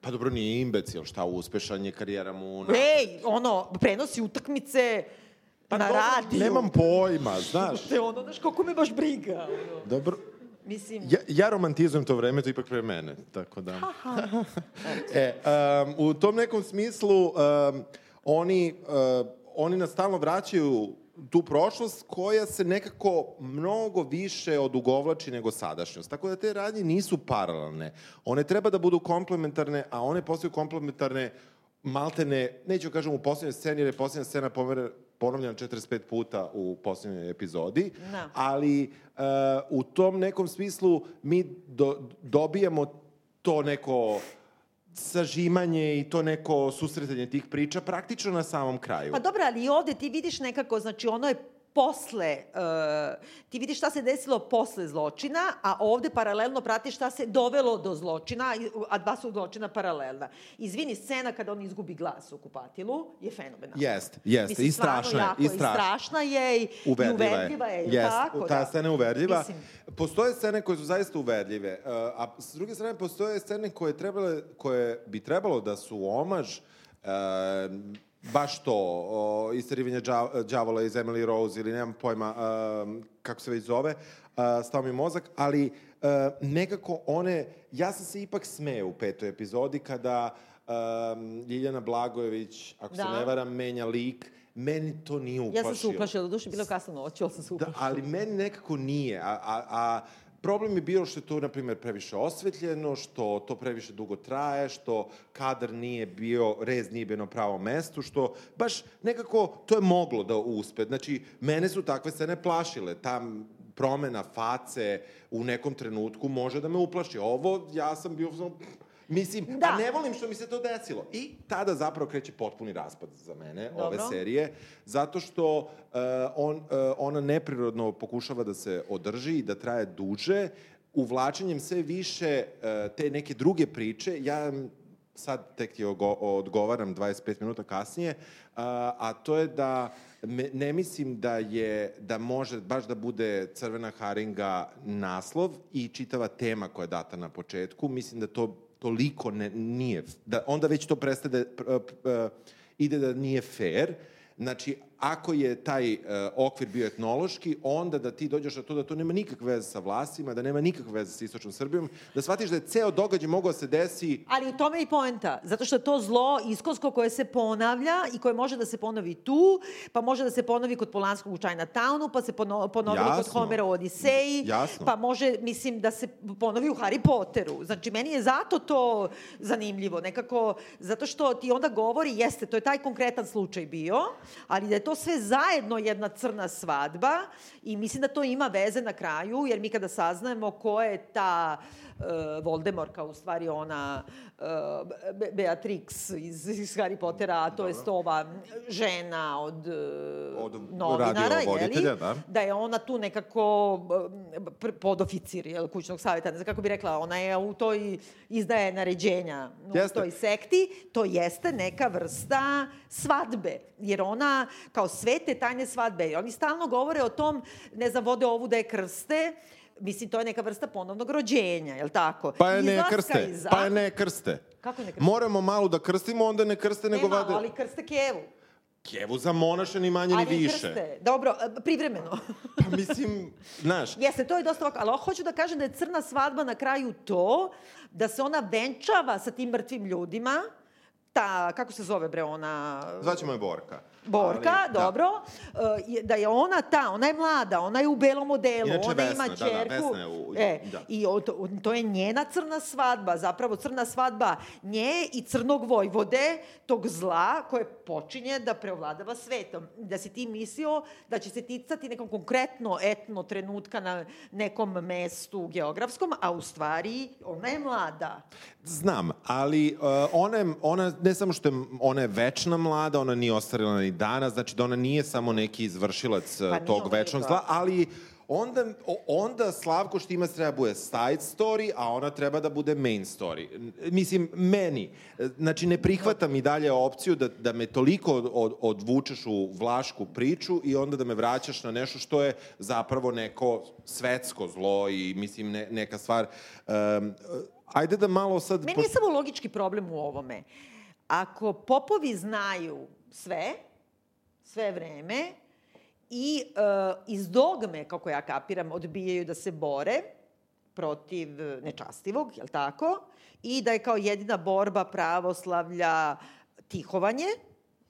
Pa dobro, nije imbecil, šta uspešan je karijera mu... Na... Ej, ono, prenosi utakmice Pa na dobro, radiju. Nemam pojma, (laughs) znaš. Te ono, znaš, koliko me baš briga. Ono. Dobro. Mislim, Ja, ja romantizujem to vreme, to ipak pre mene, tako da... (laughs) e, um, u tom nekom smislu, um, oni, uh, oni nas stalno vraćaju tu prošlost koja se nekako mnogo više odugovlači nego sadašnjost. Tako da te radnje nisu paralelne. One treba da budu komplementarne, a one postaju komplementarne maltene, neću kažem u posljednjoj sceni, jer je posljednja scena pomere, ponovljena 45 puta u posljednjoj epizodi, Da. ali uh, u tom nekom smislu mi do, dobijamo to neko sažimanje i to neko susretanje tih priča praktično na samom kraju. Pa dobro, ali i ovde ti vidiš nekako, znači ono je posle, uh, ti vidiš šta se desilo posle zločina, a ovde paralelno pratiš šta se dovelo do zločina, a dva su zločina paralelna. Izvini, scena kada on izgubi glas u kupatilu je fenomenalna. Jeste, jeste, Mislim, i strašna je, i strašna. strašna je i Uverljiva i uverljiva je, je, Jest, tako? ta da. scena je uverljiva. Mislim, Postoje scene koje su zaista uverljive, uh, a s druge strane postoje scene koje, trebale, koje bi trebalo da su omaž uh, baš to, o, isterivanje đa, đavola iz Emily Rose ili nemam pojma um, kako se već zove, uh, stao mi mozak, ali uh, nekako one, ja sam se ipak smeo u petoj epizodi kada um, Ljiljana Blagojević, ako se Da. ne varam, menja lik, meni to nije uplašilo. ja sam se uplašila, do duše bilo kasno noć, ali sam se Da, uplašila. ali meni nekako nije. A, a, a problem je bio što je to, na primjer, previše osvetljeno, što to previše dugo traje, što kadar nije bio, rez nije bio na pravom mestu, što baš nekako to je moglo da uspe. Znači, mene su takve scene plašile. Ta promena face u nekom trenutku može da me uplaši. Ovo, ja sam bio... Mislim, Da. a ne volim što mi se to desilo. I tada zapravo kreće potpuni raspad za mene, ove Dobro. serije, zato što uh, on, uh, ona neprirodno pokušava da se održi i da traje duže, uvlačenjem sve više uh, te neke druge priče, ja sad tek ti odgovaram 25 minuta kasnije, a, a to je da me, ne mislim da je da može baš da bude crvena haringa naslov i čitava tema koja je data na početku. Mislim da to toliko ne, nije, da onda već to prestaje da ide da nije fair. Znači, ako je taj uh, okvir bio etnološki, onda da ti dođeš na to da to nema nikakve veze sa vlastima, da nema nikakve veze sa istočnom Srbijom, da shvatiš da je ceo događaj mogao da se desi Ali u tome je i poenta, zato što to zlo iskosko koje se ponavlja i koje može da se ponovi tu, pa može da se ponovi kod Polanskog u Chinatownu, pa se pono, ponovi kod Jasno. Homera u Odiseji, Jasno. pa može, mislim, da se ponovi u Harry Potteru. Znači, meni je zato to zanimljivo, nekako, zato što ti onda govori, jeste, to je taj konkretan slučaj bio, ali da je to sve zajedno jedna crna svadba i mislim da to ima veze na kraju, jer mi kada saznajemo ko je ta uh, Voldemorka, u stvari ona Be- Beatrix iz, iz Harry Pottera, a to je ova žena od, uh, Od novinara, jeli? da. da je ona tu nekako podoficir jel, kućnog savjeta, ne znam kako bi rekla, ona je u toj izdaje naređenja u Jeste. toj sekti, to jeste neka vrsta svadbe, jer ona kao svete tajne svadbe, oni stalno govore o tom, ne znam, vode ovu da je krste, Mislim, to je neka vrsta ponovnog rođenja, je li tako? Pa je ne krste, iz- pa je ne krste. Kako ne krste? Moramo malo da krstimo, onda ne krste, Ne nego malo, vade... ali krste kevu. Kevu za monaša ni manje ni Ali više. krste. Dobro, e, privremeno. (laughs) Pa mislim, znaš, Jeste, to je dosta ovako, ali hoću da kažem da je crna svadba na kraju to, da se ona venčava sa tim mrtvim ljudima, ta, kako se zove bre, ona... zvaćemo je Borka. Borka, Ali, da. dobro, je- da je ona ta, ona je mlada, ona je u belom odelu, Inače ona Vesna, ima da, da, je u- e, da. I to, to je njena crna svadba, zapravo crna svadba nje i crnog vojvode, tog zla koje počinje da preovladava svetom. Da si ti mislio da će se ticati nekom konkretno etno trenutka na nekom mestu geografskom, a u stvari ona je mlada. Znam, ali uh, ona, je, ona ne samo što je, ona je večna mlada, ona nije ostarila ni danas, znači da ona nije samo neki izvršilac Pa nije tog večnog zla, ali onda, onda Slavko Štimac treba da bude side story, a ona treba da bude main story. Mislim, meni. Znači, ne prihvatam i dalje opciju da, da me toliko od, od, odvučeš u vlašku priču i onda da me vraćaš na nešto što je zapravo neko svetsko zlo i, mislim, ne, neka stvar... Um, ajde da malo sad... Meni je samo logički problem u ovome. Ako popovi znaju sve, sve vreme, i uh, iz dogme, kako ja kapiram, odbijaju da se bore protiv eh, nečastivog, jel tako? I da je kao jedina borba pravoslavlja tihovanje,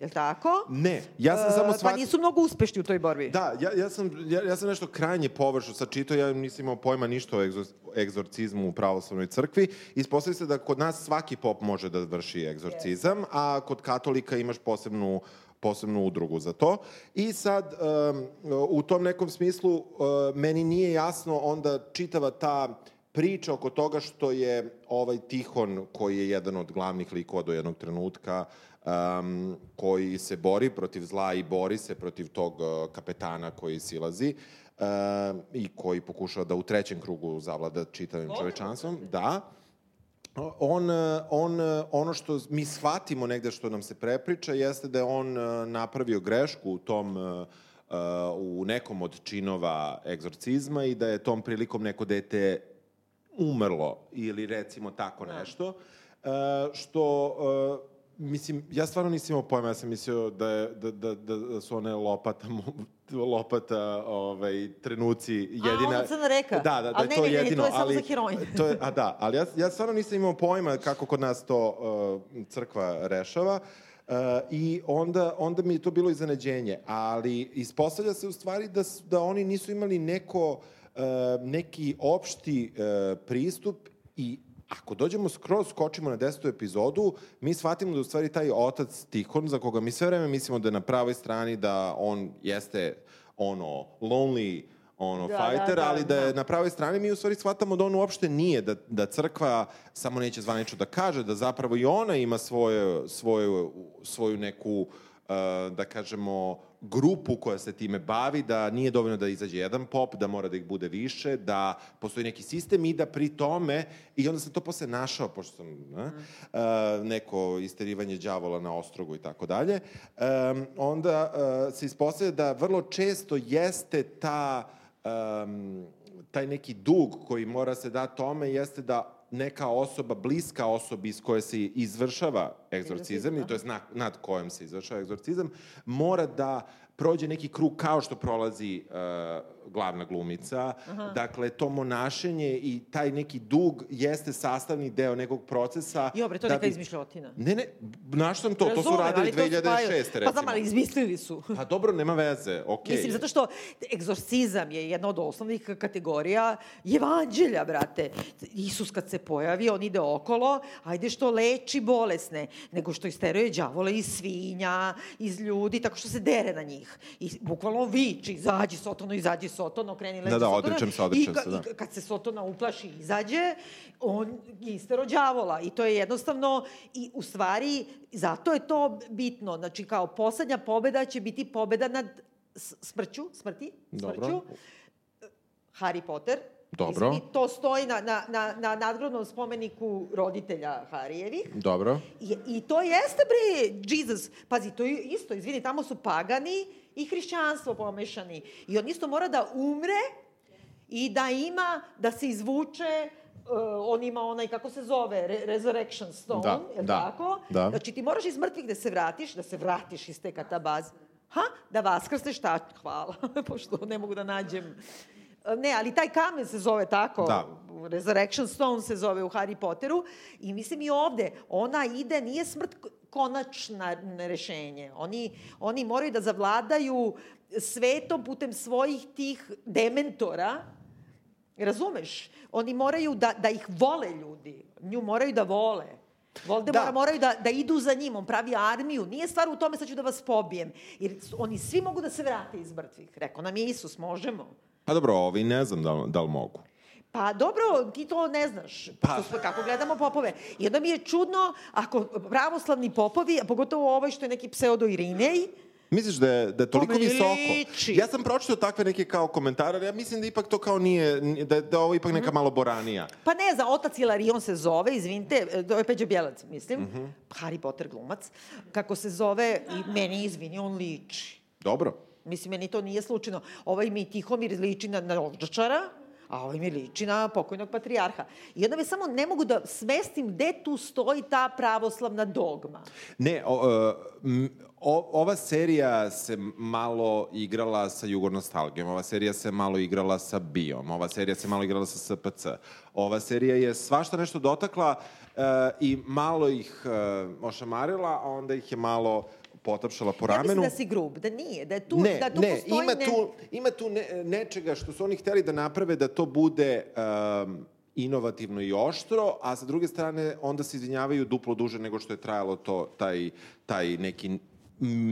jel tako? Ne, ja sam E, samo Pa shvatio... nisu mnogo uspešni u toj borbi. Da, ja, ja, sam, ja, ja sam nešto krajnje površno sad čitao, ja nisam imao pojma ništa o egzo, egzorcizmu u pravoslavnoj crkvi. Ispostavlja se da kod nas svaki pop može da vrši egzorcizam, a kod katolika imaš posebnu posebnu udrugu za to. I sad, um, u tom nekom smislu, uh, meni nije jasno onda čitava ta priča oko toga što je ovaj Tihon, koji je jedan od glavnih likova do jednog trenutka, um, koji se bori protiv zla i bori se protiv tog uh, kapetana koji silazi uh, i koji pokušava da u trećem krugu zavlada čitavim čovečanstvom. Da. Uh, on, uh, ono što mi shvatimo negde što nam se prepriča jeste da je on uh, napravio grešku u tom uh, uh, u nekom od činova egzorcizma i da je tom prilikom neko dete umrlo ili recimo tako nešto, uh, što Mislim, ja stvarno nisam imao pojma, ja sam mislio da, je, da, da, da su one lopata, (laughs) lopata ovaj, trenuci jedina... A, ono crna reka. Da, da, da ali je to ne, ne, ne, jedino. to je samo ali, za heroin. To je, a da, ali ja, ja stvarno nisam imao pojma kako kod nas to uh, crkva rešava. Uh, I onda, onda mi je to bilo iznenađenje. Ali ispostavlja se u stvari da, da oni nisu imali neko, uh, neki opšti uh, pristup i ako dođemo skroz, skočimo na desetu epizodu, mi shvatimo da u stvari taj otac Tihon, za koga mi sve vreme mislimo da je na pravoj strani, da on jeste ono, lonely, ono, Da, da, fighter, da, ali da je da. na pravoj strani mi u stvari shvatamo da on uopšte nije, da, da crkva samo neće zvanično da kaže, da zapravo i ona ima svoje, svoju, svoju neku, uh, da kažemo, grupu koja se time bavi, da nije dovoljno da izađe jedan pop, da mora da ih bude više, da postoji neki sistem i da pri tome, i onda sam to posle našao, pošto sam ne, uh, neko isterivanje đavola na ostrogu i tako dalje, um, onda uh, se ispostavlja da vrlo često jeste ta um, taj neki dug koji mora se da tome jeste da neka osoba, bliska osobi iz koje se izvršava egzorcizam, i to je nad, nad kojom se izvršava egzorcizam, mora da prođe neki krug kao što prolazi uh, glavna glumica. Dakle, to monašenje i taj neki dug jeste sastavni deo nekog procesa. Jo, bre, to da neka bi- izmišljotina. Ne, ne, znaš sam to, to su Razumem, radili to su 2006. recimo. Pa znam, ali izmislili su. Pa dobro, nema veze, okej. Mislim, zato što egzorcizam je jedna od osnovnih kategorija evanđelja, brate. Isus kad se pojavi, on ide okolo, ajde što leči bolesne, nego što isteruje đavola iz svinja, iz ljudi, tako što se dere na njih. I bukvalno viči, izađi Sotono, izađi Sotono, kreni leči Da, da, Sotona. odričem se, odričem I, ka- se, da. I kad se Sotona uplaši i izađe, on je istero đavola. I to je jednostavno, i u stvari, zato je to bitno. Znači, kao poslednja pobeda će biti pobeda nad smrću, smrti, Dobro. smrću. Harry Potter. Dobro. Izvini, to stoji na, na, na, na nadgrobnom spomeniku roditelja Harijevih. Dobro. I, I to jeste, bre, Jesus. Pazi, to je isto, izvini, tamo su pagani i hrišćanstvo pomešani. I on isto mora da umre i da ima, da se izvuče, uh, on ima onaj, kako se zove, Re Resurrection Stone, Da, je li da, tako? da. Znači, ti moraš iz mrtvih da se vratiš, da se vratiš iz te katabaze. Ha? Da vaskrsneš, šta? Hvala, (laughs) pošto ne mogu da nađem... Ne, ali taj kamen se zove tako. Da. Resurrection Stone se zove u Harry Potteru i mislim i ovde, ona ide, nije smrt konačna rešenje. Oni, oni moraju da zavladaju svetom putem svojih tih dementora, razumeš? Oni moraju da, da ih vole ljudi, nju moraju da vole. Voldemora Da. moraju da, da idu za njim, on pravi armiju. Nije stvar u tome sad ću da vas pobijem. Jer oni svi mogu da se vrate iz mrtvih. Rekao nam je Isus, možemo. Pa dobro, ovi ne znam da, da li mogu. Pa dobro, ti to ne znaš, Pa- smo, kako gledamo popove. Onda mi je čudno, ako pravoslavni popovi, a pogotovo ovaj što je neki pseudo Irinej, Misliš da je, da je toliko visoko? Ja sam pročitao takve neke kao komentare, ja mislim da ipak to kao nije, da, da ovo ipak Mhm. neka malo boranija. pa ne znam, otac Ilarion se zove, izvinite, to je Peđa Bjelac, mislim, Mhm. Harry Potter glumac, kako se zove, i meni, izvini, on liči. Dobro. Mislim, meni to nije slučajno. Ovaj mi Tihomir liči na, na Ovčačara, a ovaj mi liči na pokojnog patrijarha. I onda me samo ne mogu da smestim gde tu stoji ta pravoslavna dogma. Ne, o, e, o, ova serija se malo igrala sa jugornostalgijom, ova serija se malo igrala sa bijom, ova serija se malo igrala sa SPC. Ova serija je svašta nešto dotakla e, i malo ih e, ošamarila, a onda ih je malo potapšala po Ja ramenu. mislim da si grub, da nije, da je tu, ne, da tu ne, postoji ima ne... tu, ima tu ne, nečega što su oni hteli da naprave da to bude um, inovativno i oštro, a sa druge strane onda se izvinjavaju duplo duže nego što je trajalo to, taj, taj neki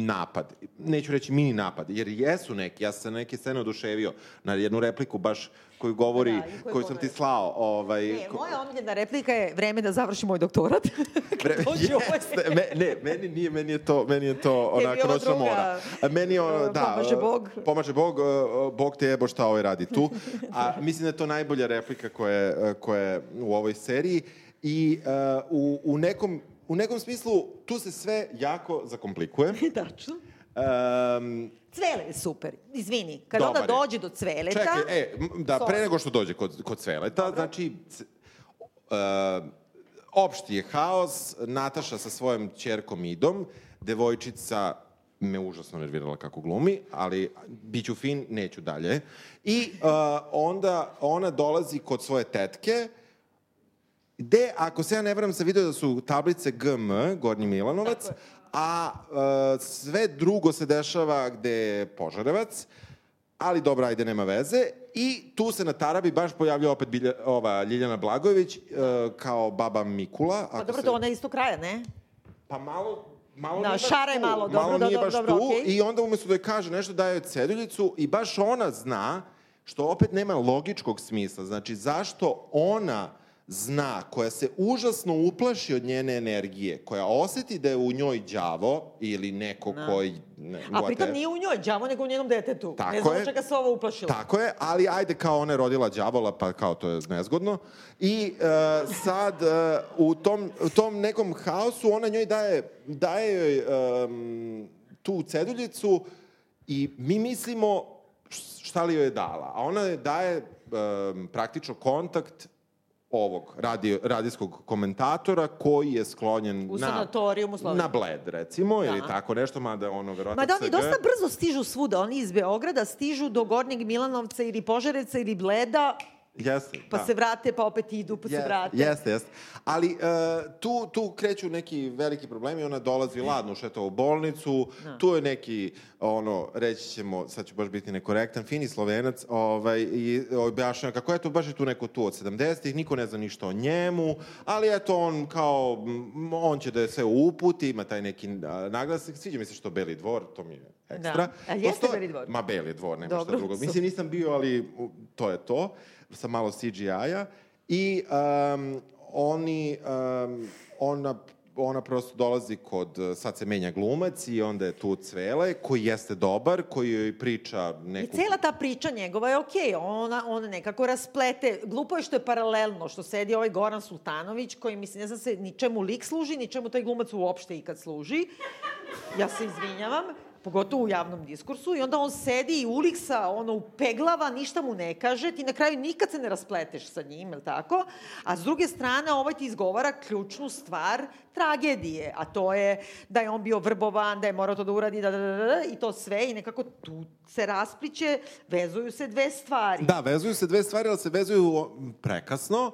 napad. Neću reći mini napad, jer jesu neki. Ja sam se na neke scene oduševio na jednu repliku baš koju govori, Da, koju koju sam ti slao. Ovaj, Ne, ko- moja omiljena replika je vreme da završim moj doktorat. (laughs) Dođe (laughs) ovaj- jeste, me, ne, meni nije, meni je to, meni je to (laughs) onako noćna druga, mora. Meni je da. pomaže Bog. Pomaže Bog, uh, Bog te jebo šta ovaj radi tu. A mislim da je to najbolja replika koja je, koja je u ovoj seriji. I uh, u, u, nekom, u nekom smislu tu se sve jako zakomplikuje. (laughs) Tačno. Um, Cvele je super. Izvini, kad Dobar onda je. dođe do cveleta... Čekaj, e, da, Sorry. pre nego što dođe kod, kod Cveleta, znači, c, uh, opšti je haos, Nataša sa svojom čerkom Idom, devojčica me užasno nervirala kako glumi, ali bit ću fin, neću dalje. I uh, onda ona dolazi kod svoje tetke, gde, ako se ja ne varam, sam vidio da su tablice GM, Gornji Milanovac, a uh, sve drugo se dešava gde je Požarevac, ali dobro, ajde, nema veze. I tu se na Tarabi baš pojavlja opet Bilja, ova Ljiljana Blagojević uh, kao baba Mikula. Pa dobro, se- to ona je isto kraja, ne? Pa malo, malo Da, nije šara je malo, dobro, malo nije dobro, baš dobro, tu. okej. I onda umesto da joj kaže nešto daje joj ceduljicu i baš ona zna, što opet nema logičkog smisla. Znači, zašto ona zna, koja se užasno uplaši od njene energije, koja oseti da je u njoj đavo ili neko Da. koji... Ne, A pritom whatever. nije u njoj, đavo, nego u njenom detetu. Tako ne znam čega se ovo uplašila. Tako je, ali ajde kao ona je rodila đavola, pa kao to je nezgodno. I e, sad e, u, tom, u tom nekom haosu ona njoj daje, daje joj em, tu ceduljicu i mi mislimo šta li joj je dala. A ona daje em, praktično kontakt ovog radio, radijskog komentatora koji je sklonjen U na, u Sloveniji. na bled, recimo, ili Da. tako nešto, mada ono, verovatno Ma da oni dosta brzo stižu svuda. Oni iz Beograda stižu do Gornjeg Milanovca ili Požarevca ili Bleda, Jeste, pa da. se vrate, pa opet idu, pa se Jeste, vrate. Jeste, jeste. Ali e, tu, tu kreću neki veliki problemi, ona dolazi ladno ušeta u bolnicu, Da. tu je neki, ono, reći ćemo, sad ću baš biti nekorektan, fini slovenac, ovaj, i objašnjava kako je to baš je tu neko tu od 70-ih, niko ne zna ništa o njemu, ali eto on kao, on će da je sve uputi, ima taj neki naglasnik, sviđa mi se što Beli dvor, to mi je ekstra. Da. A jeste Beli dvor? Ma Beli dvor, nema Dobro, šta drugo. Mislim, nisam bio, ali to je to, sa malo CGI-a. I um, oni, um, ona, ona prosto dolazi kod, sad se menja glumac i onda je tu Cvele, koji jeste dobar, koji joj priča I neku... cela ta priča njegova je okej, ona, ona nekako rasplete. Glupo je što je paralelno, što sedi ovaj Goran Sultanović, koji, mislim, ne znam se ni čemu lik služi, ni čemu taj glumac uopšte ikad služi. Ja se izvinjavam, pogotovo u javnom diskursu, i onda on sedi i uliksa, ono, upeglava, ništa mu ne kaže, ti na kraju nikad se ne raspleteš sa njim, je tako? A s druge strane, ovaj ti izgovara ključnu stvar tragedije, a to je da je on bio vrbovan, da je morao to da uradi, da, da, da, da, i to sve, i nekako tu se raspliće, vezuju se dve stvari. Da, vezuju se dve stvari, ali se vezuju prekasno.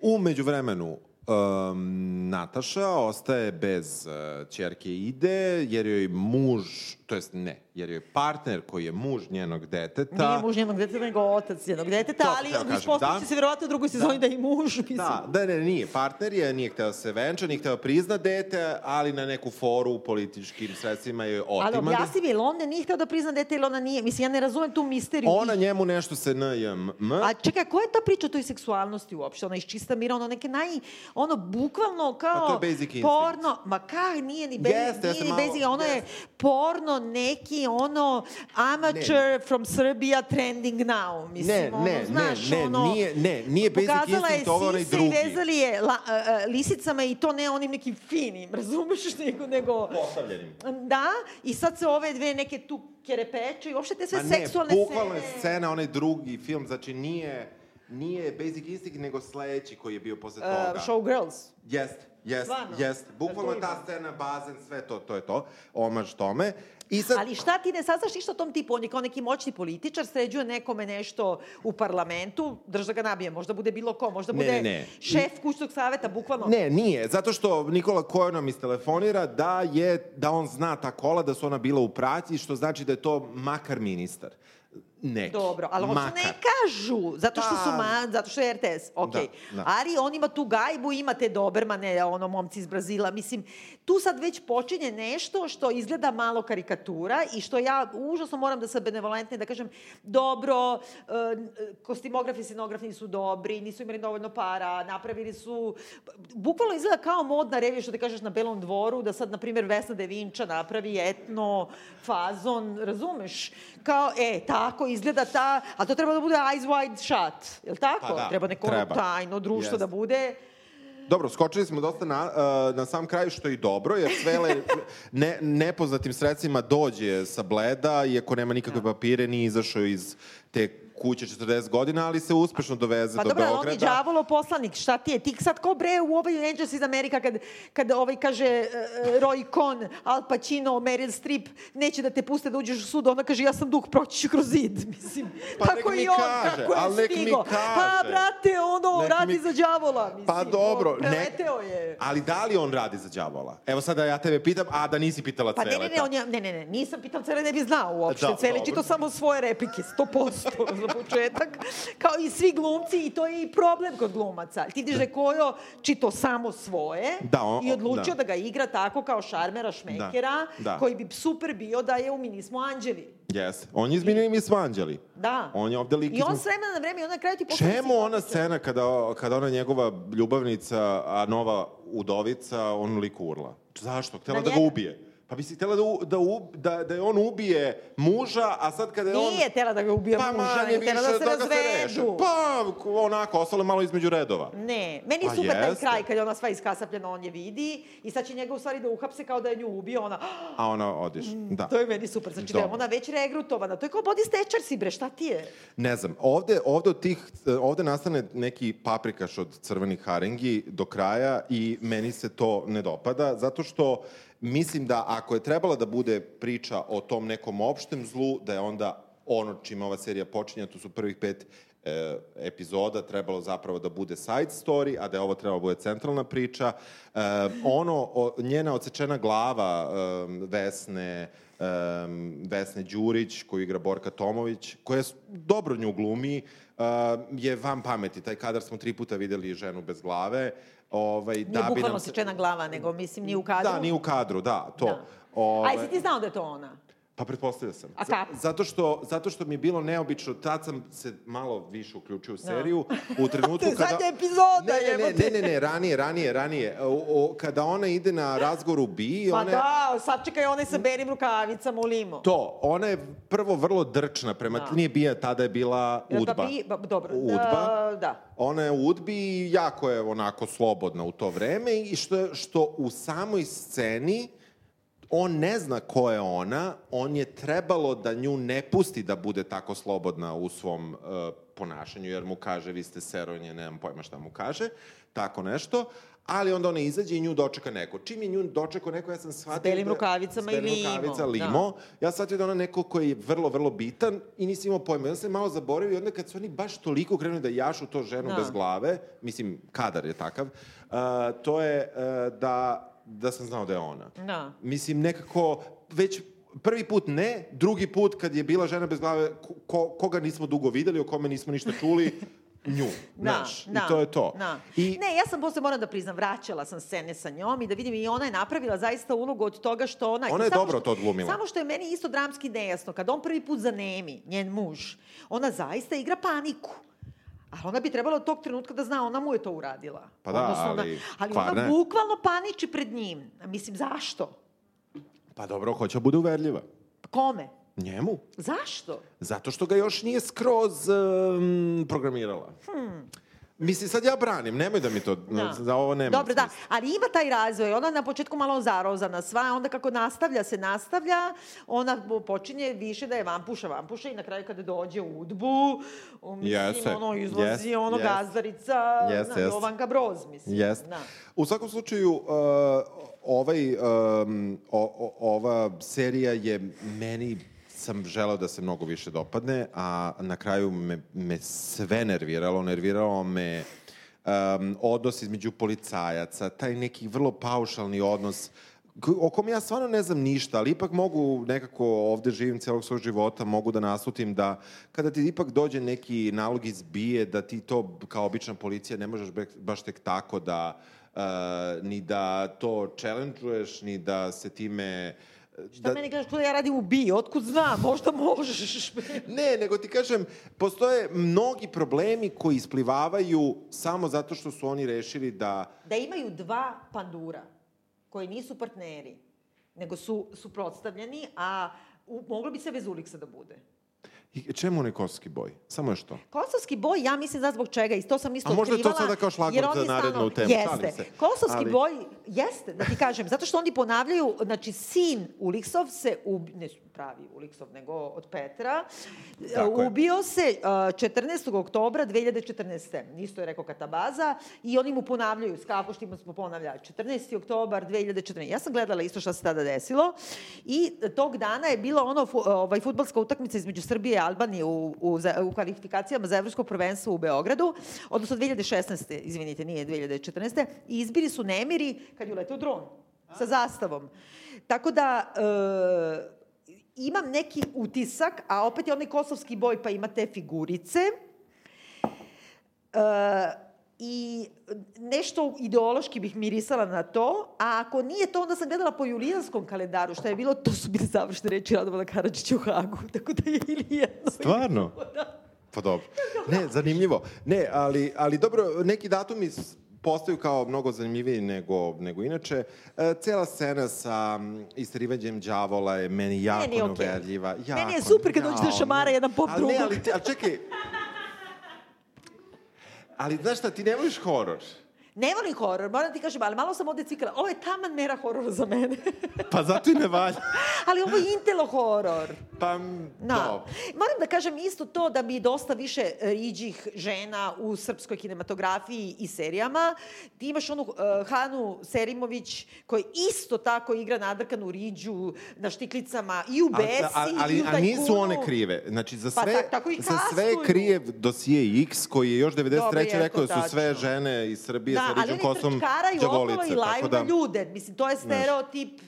U međuvremenu, um, Nataša ostaje bez uh, čerke Ide, jer joj muž, to jest ne, jer joj partner koji je muž njenog deteta... Nije muž njenog deteta, nego otac njenog deteta, To ali kažem, ispostavit će da. se verovatno u drugoj sezoni da, je i muž, mislim. Da, da, ne, nije partner je, nije hteo da se venča, nije hteo prizna dete, ali na neku foru u političkim sredstvima joj otima. Ali da- objasni mi, je li on ne nije hteo da prizna dete ili ona nije? Mislim, ja ne razumem tu misteriju. Ona njemu nešto se NJM. A čekaj, koja je ta priča o toj seksualnosti uopšte? Ona iz čista mira, ono neke naj... Ono, bukvalno kao... Pa to je basic instinct. Porno, ma kak, nije ni, Jeste, jeste nije ni basic, ono je jeste. porno neki, ono, amateur from Serbia trending now. Mislim, Ne, ono, ne, znaš, ne, ne, ono, nije- ne, nije basic pokazala je instinct, ovo je onaj sise drugi. i vezali je la, a, lisicama i to ne onim nekim finim, (laughs) razumeš, nego, nego Postavljenim. Da, i sad se ove dve neke tu kerepeče i uopšte te sve ne, seksualne bukvalno je scene. scena, onaj drugi film, znači nije, nije Basic Instinct, nego sledeći koji je bio posle Uh, toga. showgirls. Jest, jest, Stvarno? jest. Bukvalno ta scena, bazen, sve to, to je to. Omaž tome. I sad, Ali šta ti ne saznaš ništa o tom tipu? On je kao neki moćni političar, sređuje nekome nešto u parlamentu, drž da ga nabije, možda bude bilo ko, možda bude ne, ne. šef kućnog saveta, bukvalno. Ne, nije, zato što Nikola Kojo nam istelefonira da je, da on zna ta kola, da su ona bila u praći, što znači da je to makar ministar. Neki. Dobro, ali Makar. ne kažu, zato što su Da. ma, zato što je RTS, ok. Da, da. Ali on ima tu gajbu, ima te Dobermane, ono momci iz Brazila, mislim, tu sad već počinje nešto što izgleda malo karikatura i što ja užasno moram da sam benevolentna i da kažem, dobro, e, kostimografi, scenografi nisu dobri, nisu imali dovoljno para, napravili su, bukvalno izgleda kao modna revija, što ti kažeš na Belom dvoru, da sad, na primjer, Vesna Devinča napravi etno, fazon, razumeš? Kao, e, tako izgleda ta, a to treba da bude eyes wide shut, je li tako? Pa da, treba neko treba. tajno društvo Jeste. da bude. Dobro, skočili smo dosta na, uh, na sam kraj, što je i dobro, jer Svele (laughs) ne, nepoznatim sredstvima dođe sa Bleda, iako nema nikakve papire, nije izašao iz te kuće 40 godina, ali se uspešno doveze Pa do dobro, ali on je Beograda. đavolo poslanik, šta ti je? Ti sad ko bre u ovaj Angels iz Amerika kad, kad ovaj kaže e, Roy Cohn, Al Pacino, Meryl Streep, neće da te puste da uđeš u sud, ona kaže ja sam duh, proći ću kroz zid, (laughs) mislim. Pa tako nek mi i on, kaže, kako je ali nek mi stigo. Pa, kaže. brate, ono, Nek radi mi- za đavola, mislim. Pa dobro, on preleteo je. Ali da li on radi za đavola? Evo sada ja tebe pitam, a da nisi pitala Pa ne, Cveleta. ne, ne, on je, ne, ne, ne, nisam pitao Cele, ne bi znao uopšte. Da, Cele dobro. čito samo svoje replike, 100% za (laughs) početak. Kao i svi glumci i to je i problem kod glumaca. Ti vidiš da Kojo čito samo svoje Da, on- i odlučio da. da. ga igra tako kao šarmera šmekera, da. koji bi super bio da je u Mi nismo anđeli. Jeste. On je izmenio mi svanđali. Da. On je ovde lik I on izmen- s vremena na vreme, i on na kraju ti postane Čemu ona scena kada, kada ona njegova ljubavnica, a nova udovica, on lik urla? Zašto? Htela Na da ga ubije. Pa bi si htela da, u- da, u- da, da je on ubije muža, a sad kada je on... Nije tela da ga ubija pa muža, nego više tela da se razvedu. Pa, onako, ostalo malo između redova. Ne, meni je Pa super taj jeste. kraj kad je ona sva iskasapljena, on je vidi i sad će njega u stvari da uhapse kao da je nju ubio, ona, A ona odiš. Da. Mm, To je meni super. Znači da je ona već regrutovana. To je kao body stečersi, bre, šta ti je? Ne znam, ovde, ovde od tih, ovde nastane neki paprikaš od crvenih harengi do kraja i meni se to ne dopada, zato što mislim da ako je trebala da bude priča o tom nekom opštem zlu, da je onda ono čime ova serija počinja, to su prvih pet e, epizoda, trebalo zapravo da bude side story, a da je ovo trebalo da bude centralna priča. E, ono, o, njena odsečena glava e, Vesne, um, Vesne Đurić, koju igra Borka Tomović, koja dobro nju glumi, uh, je van pameti. Taj kadar smo tri puta videli ženu bez glave. Ovaj, Nije da bi bukvalno nam se- sečena glava, nego mislim ni u kadru. Da, ni u kadru, da, to. Da. Ovaj, A jesi ti znao da je to ona? Pa pretpostavio sam. A kako? Zato što, zato što mi je bilo neobično, tad sam se malo više uključio u seriju, u trenutku (laughs) je kada... zadnja epizoda, ne, ne, ne, ne, ne, ne, ranije, ranije, ranije. O, o, kada ona ide na razgovor u BI, Pa ona je... da, sad čekaj onaj sa belim rukavicama u limo. To, ona je prvo vrlo drčna prema, Da. nije bija, tada je bila da udba. bi- ba- dobro, Udba. da, da. Ona je u udbi i jako je onako slobodna u to vreme i što, je- što u samoj sceni on ne zna ko je ona, on je trebalo da nju ne pusti da bude tako slobodna u svom uh, ponašanju, jer mu kaže vi ste seronje, nemam pojma šta mu kaže, tako nešto, ali onda ona izađe i nju dočeka neko. Čim je nju dočekao neko, ja sam shvatio... belim da- rukavicama s i belim limo, rukavica, da. limo. Ja shvatio da ona neko koji je vrlo, vrlo bitan i nisi imao pojma. Ja sam se malo zaboravio i onda kad su oni baš toliko krenuli da jašu to ženu Da. bez glave, mislim, kadar je takav, uh, to je uh, da, da sam znao da je ona. Da. Mislim, nekako, već prvi put ne, drugi put kad je bila žena bez glave, ko, ko, koga nismo dugo videli, o kome nismo ništa čuli, (laughs) nju, Da, znaš, da, i to je to. Da. I, Ne, ja sam posle, moram da priznam, vraćala sam scene sa njom i da vidim i ona je napravila zaista ulogu od toga što ona... Ona je samo dobro što- to odglumila. Samo što je meni isto dramski nejasno, kad on prvi put zanemi, njen muž, ona zaista igra paniku. A ona bi trebala od tog trenutka da zna, ona mu je to uradila. Pa da, Odnosno, ali ona, ali kvar ona bukvalno paniči pred njim. Mislim, zašto? pa dobro, hoće da bude uverljiva. Kome? Njemu. Zašto? Zato što ga još nije skroz um, programirala. Hmm. Mislim, sad ja branim, nemoj da mi to, Da. za ovo nema Dobro, da, ali ima taj razvoj. Ona na početku malo zarozana sva, onda kako nastavlja se nastavlja, ona počinje više da je vampuša, vampuša i na kraju kada dođe u udbu, mislim, Jeste, ono, izlazi jest, ono jest. gazdarica, Jest, na, jest. Jovanka Broz, mislim. Jest. Da. U svakom slučaju, uh, ovaj, um, o, o, ova serija je meni sam želeo da se mnogo više dopadne, a na kraju me, me sve nerviralo. Nerviralo me um, odnos između policajaca, taj neki vrlo paušalni odnos o kom ja stvarno ne znam ništa, ali ipak mogu nekako ovde živim celog svog života, mogu da naslutim da kada ti ipak dođe neki nalog iz bije, da ti to kao obična policija ne možeš baš tek tako da uh, ni da to challenge-uješ, ni da se time Šta da... meni gledaš kada ja radim u BI, otkud znam, možda možeš. (laughs) Ne, nego ti kažem, postoje mnogi problemi koji isplivavaju samo zato što su oni rešili da... da imaju dva pandura koji nisu partneri, nego su suprotstavljeni, a u, moglo bi se bez Uliksa da bude. I čemu onaj kosovski boj? Samo još to. Kosovski boj, ja mislim da zbog čega, i to sam isto A možda je to otkrivala, sada kao oni za narednu temu, šalim Jeste. se. Kosovski Ali- boj, jeste, da ti kažem, zato što oni ponavljaju, znači, sin Uliksov se, ub, ne pravi Uliksov, nego od Petra, Tako je. ubio se uh, 14. oktobra 2014. Isto je rekao Katabaza i oni mu ponavljaju, s kapoštima smo ponavljali, 14. oktobar 2014. Ja sam gledala isto šta se tada desilo i tog dana je bila ono fu, ovaj, futbalska utakmica između Srbije i Albanije u, u, u kvalifikacijama za evropsko prvenstvo u Beogradu, odnosno 2016. izvinite, nije 2014. I izbili su nemiri kad je uleteo dron sa zastavom. Tako da, e, imam neki utisak, a opet je onaj kosovski boj, pa ima te figurice. E, I nešto ideološki bih mirisala na to, a ako nije to, onda sam gledala po julijanskom kalendaru, šta je bilo, to su bile završne reči Radovana Karadžića u Hagu, (laughs) tako da je ili jedno. Stvarno? Da. Pa dobro. Ne, zanimljivo. Ne, ali, ali dobro, neki datumi postaju kao mnogo zanimljiviji nego, nego inače. E, cela scena sa istarivanjem đavola je meni jako Meni je okej. neuverljiva. Jako, Meni je super kad dođe da šamara jedan pop ali Ne, drugog. ali, ali čekaj. Ali znaš šta, ti ne voliš horor. Ne volim horor, moram da ti kažem, ali malo sam ovde cvikala. Ovo je taman mera horora za mene. (laughs) Pa zato i ne valja. (laughs) ali ovo je intelo horor. Pa, m, Da. Moram da kažem isto to da mi je dosta više riđih žena u srpskoj kinematografiji i serijama. Ti imaš onu uh, Hanu Serimović koja isto tako igra nadrkanu riđu na štiklicama i u Ali, Besi ali, i ali u a nisu Tajkunu. one krive. Znači, za Pa sve, tak- tako i za sve krijev dosije X, koji je još 93. Dobro, je rekao da su sve žene iz Srbije Da, sa ali riđom oni kosom trčkaraju okolo i laju tako na ljude. Mislim, to je stereotip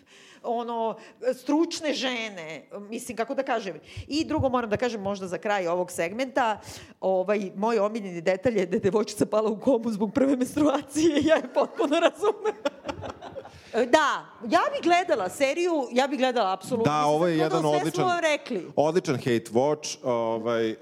ono, stručne žene, mislim, kako da kažem. I drugo moram da kažem možda za kraj ovog segmenta, ovaj, moj omiljeni detalj je da je devojčica pala u komu zbog prve menstruacije, (laughs) ja je potpuno razumem. Da, ja bih gledala seriju, ja bih gledala apsolutno. Da, ovo je jedan odličan, rekli. odličan hate watch. Ovaj, uh,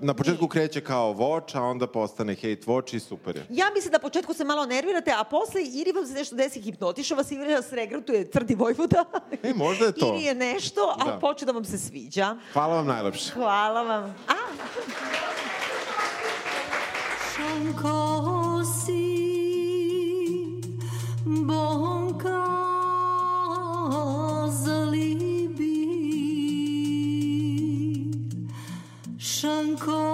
na početku kreće kao watch, a onda postane hate watch i super je. Ja mislim da početku se malo nervirate, a posle ili vam se nešto desi hipnotiša vas ili vas regrutuje crdi Vojvoda. E, možda je to. Ili je nešto, a Da. počne da vam se sviđa. Hvala vam najlepše. Hvala vam. A, Šanko si, bonka zalibi. Šanko si,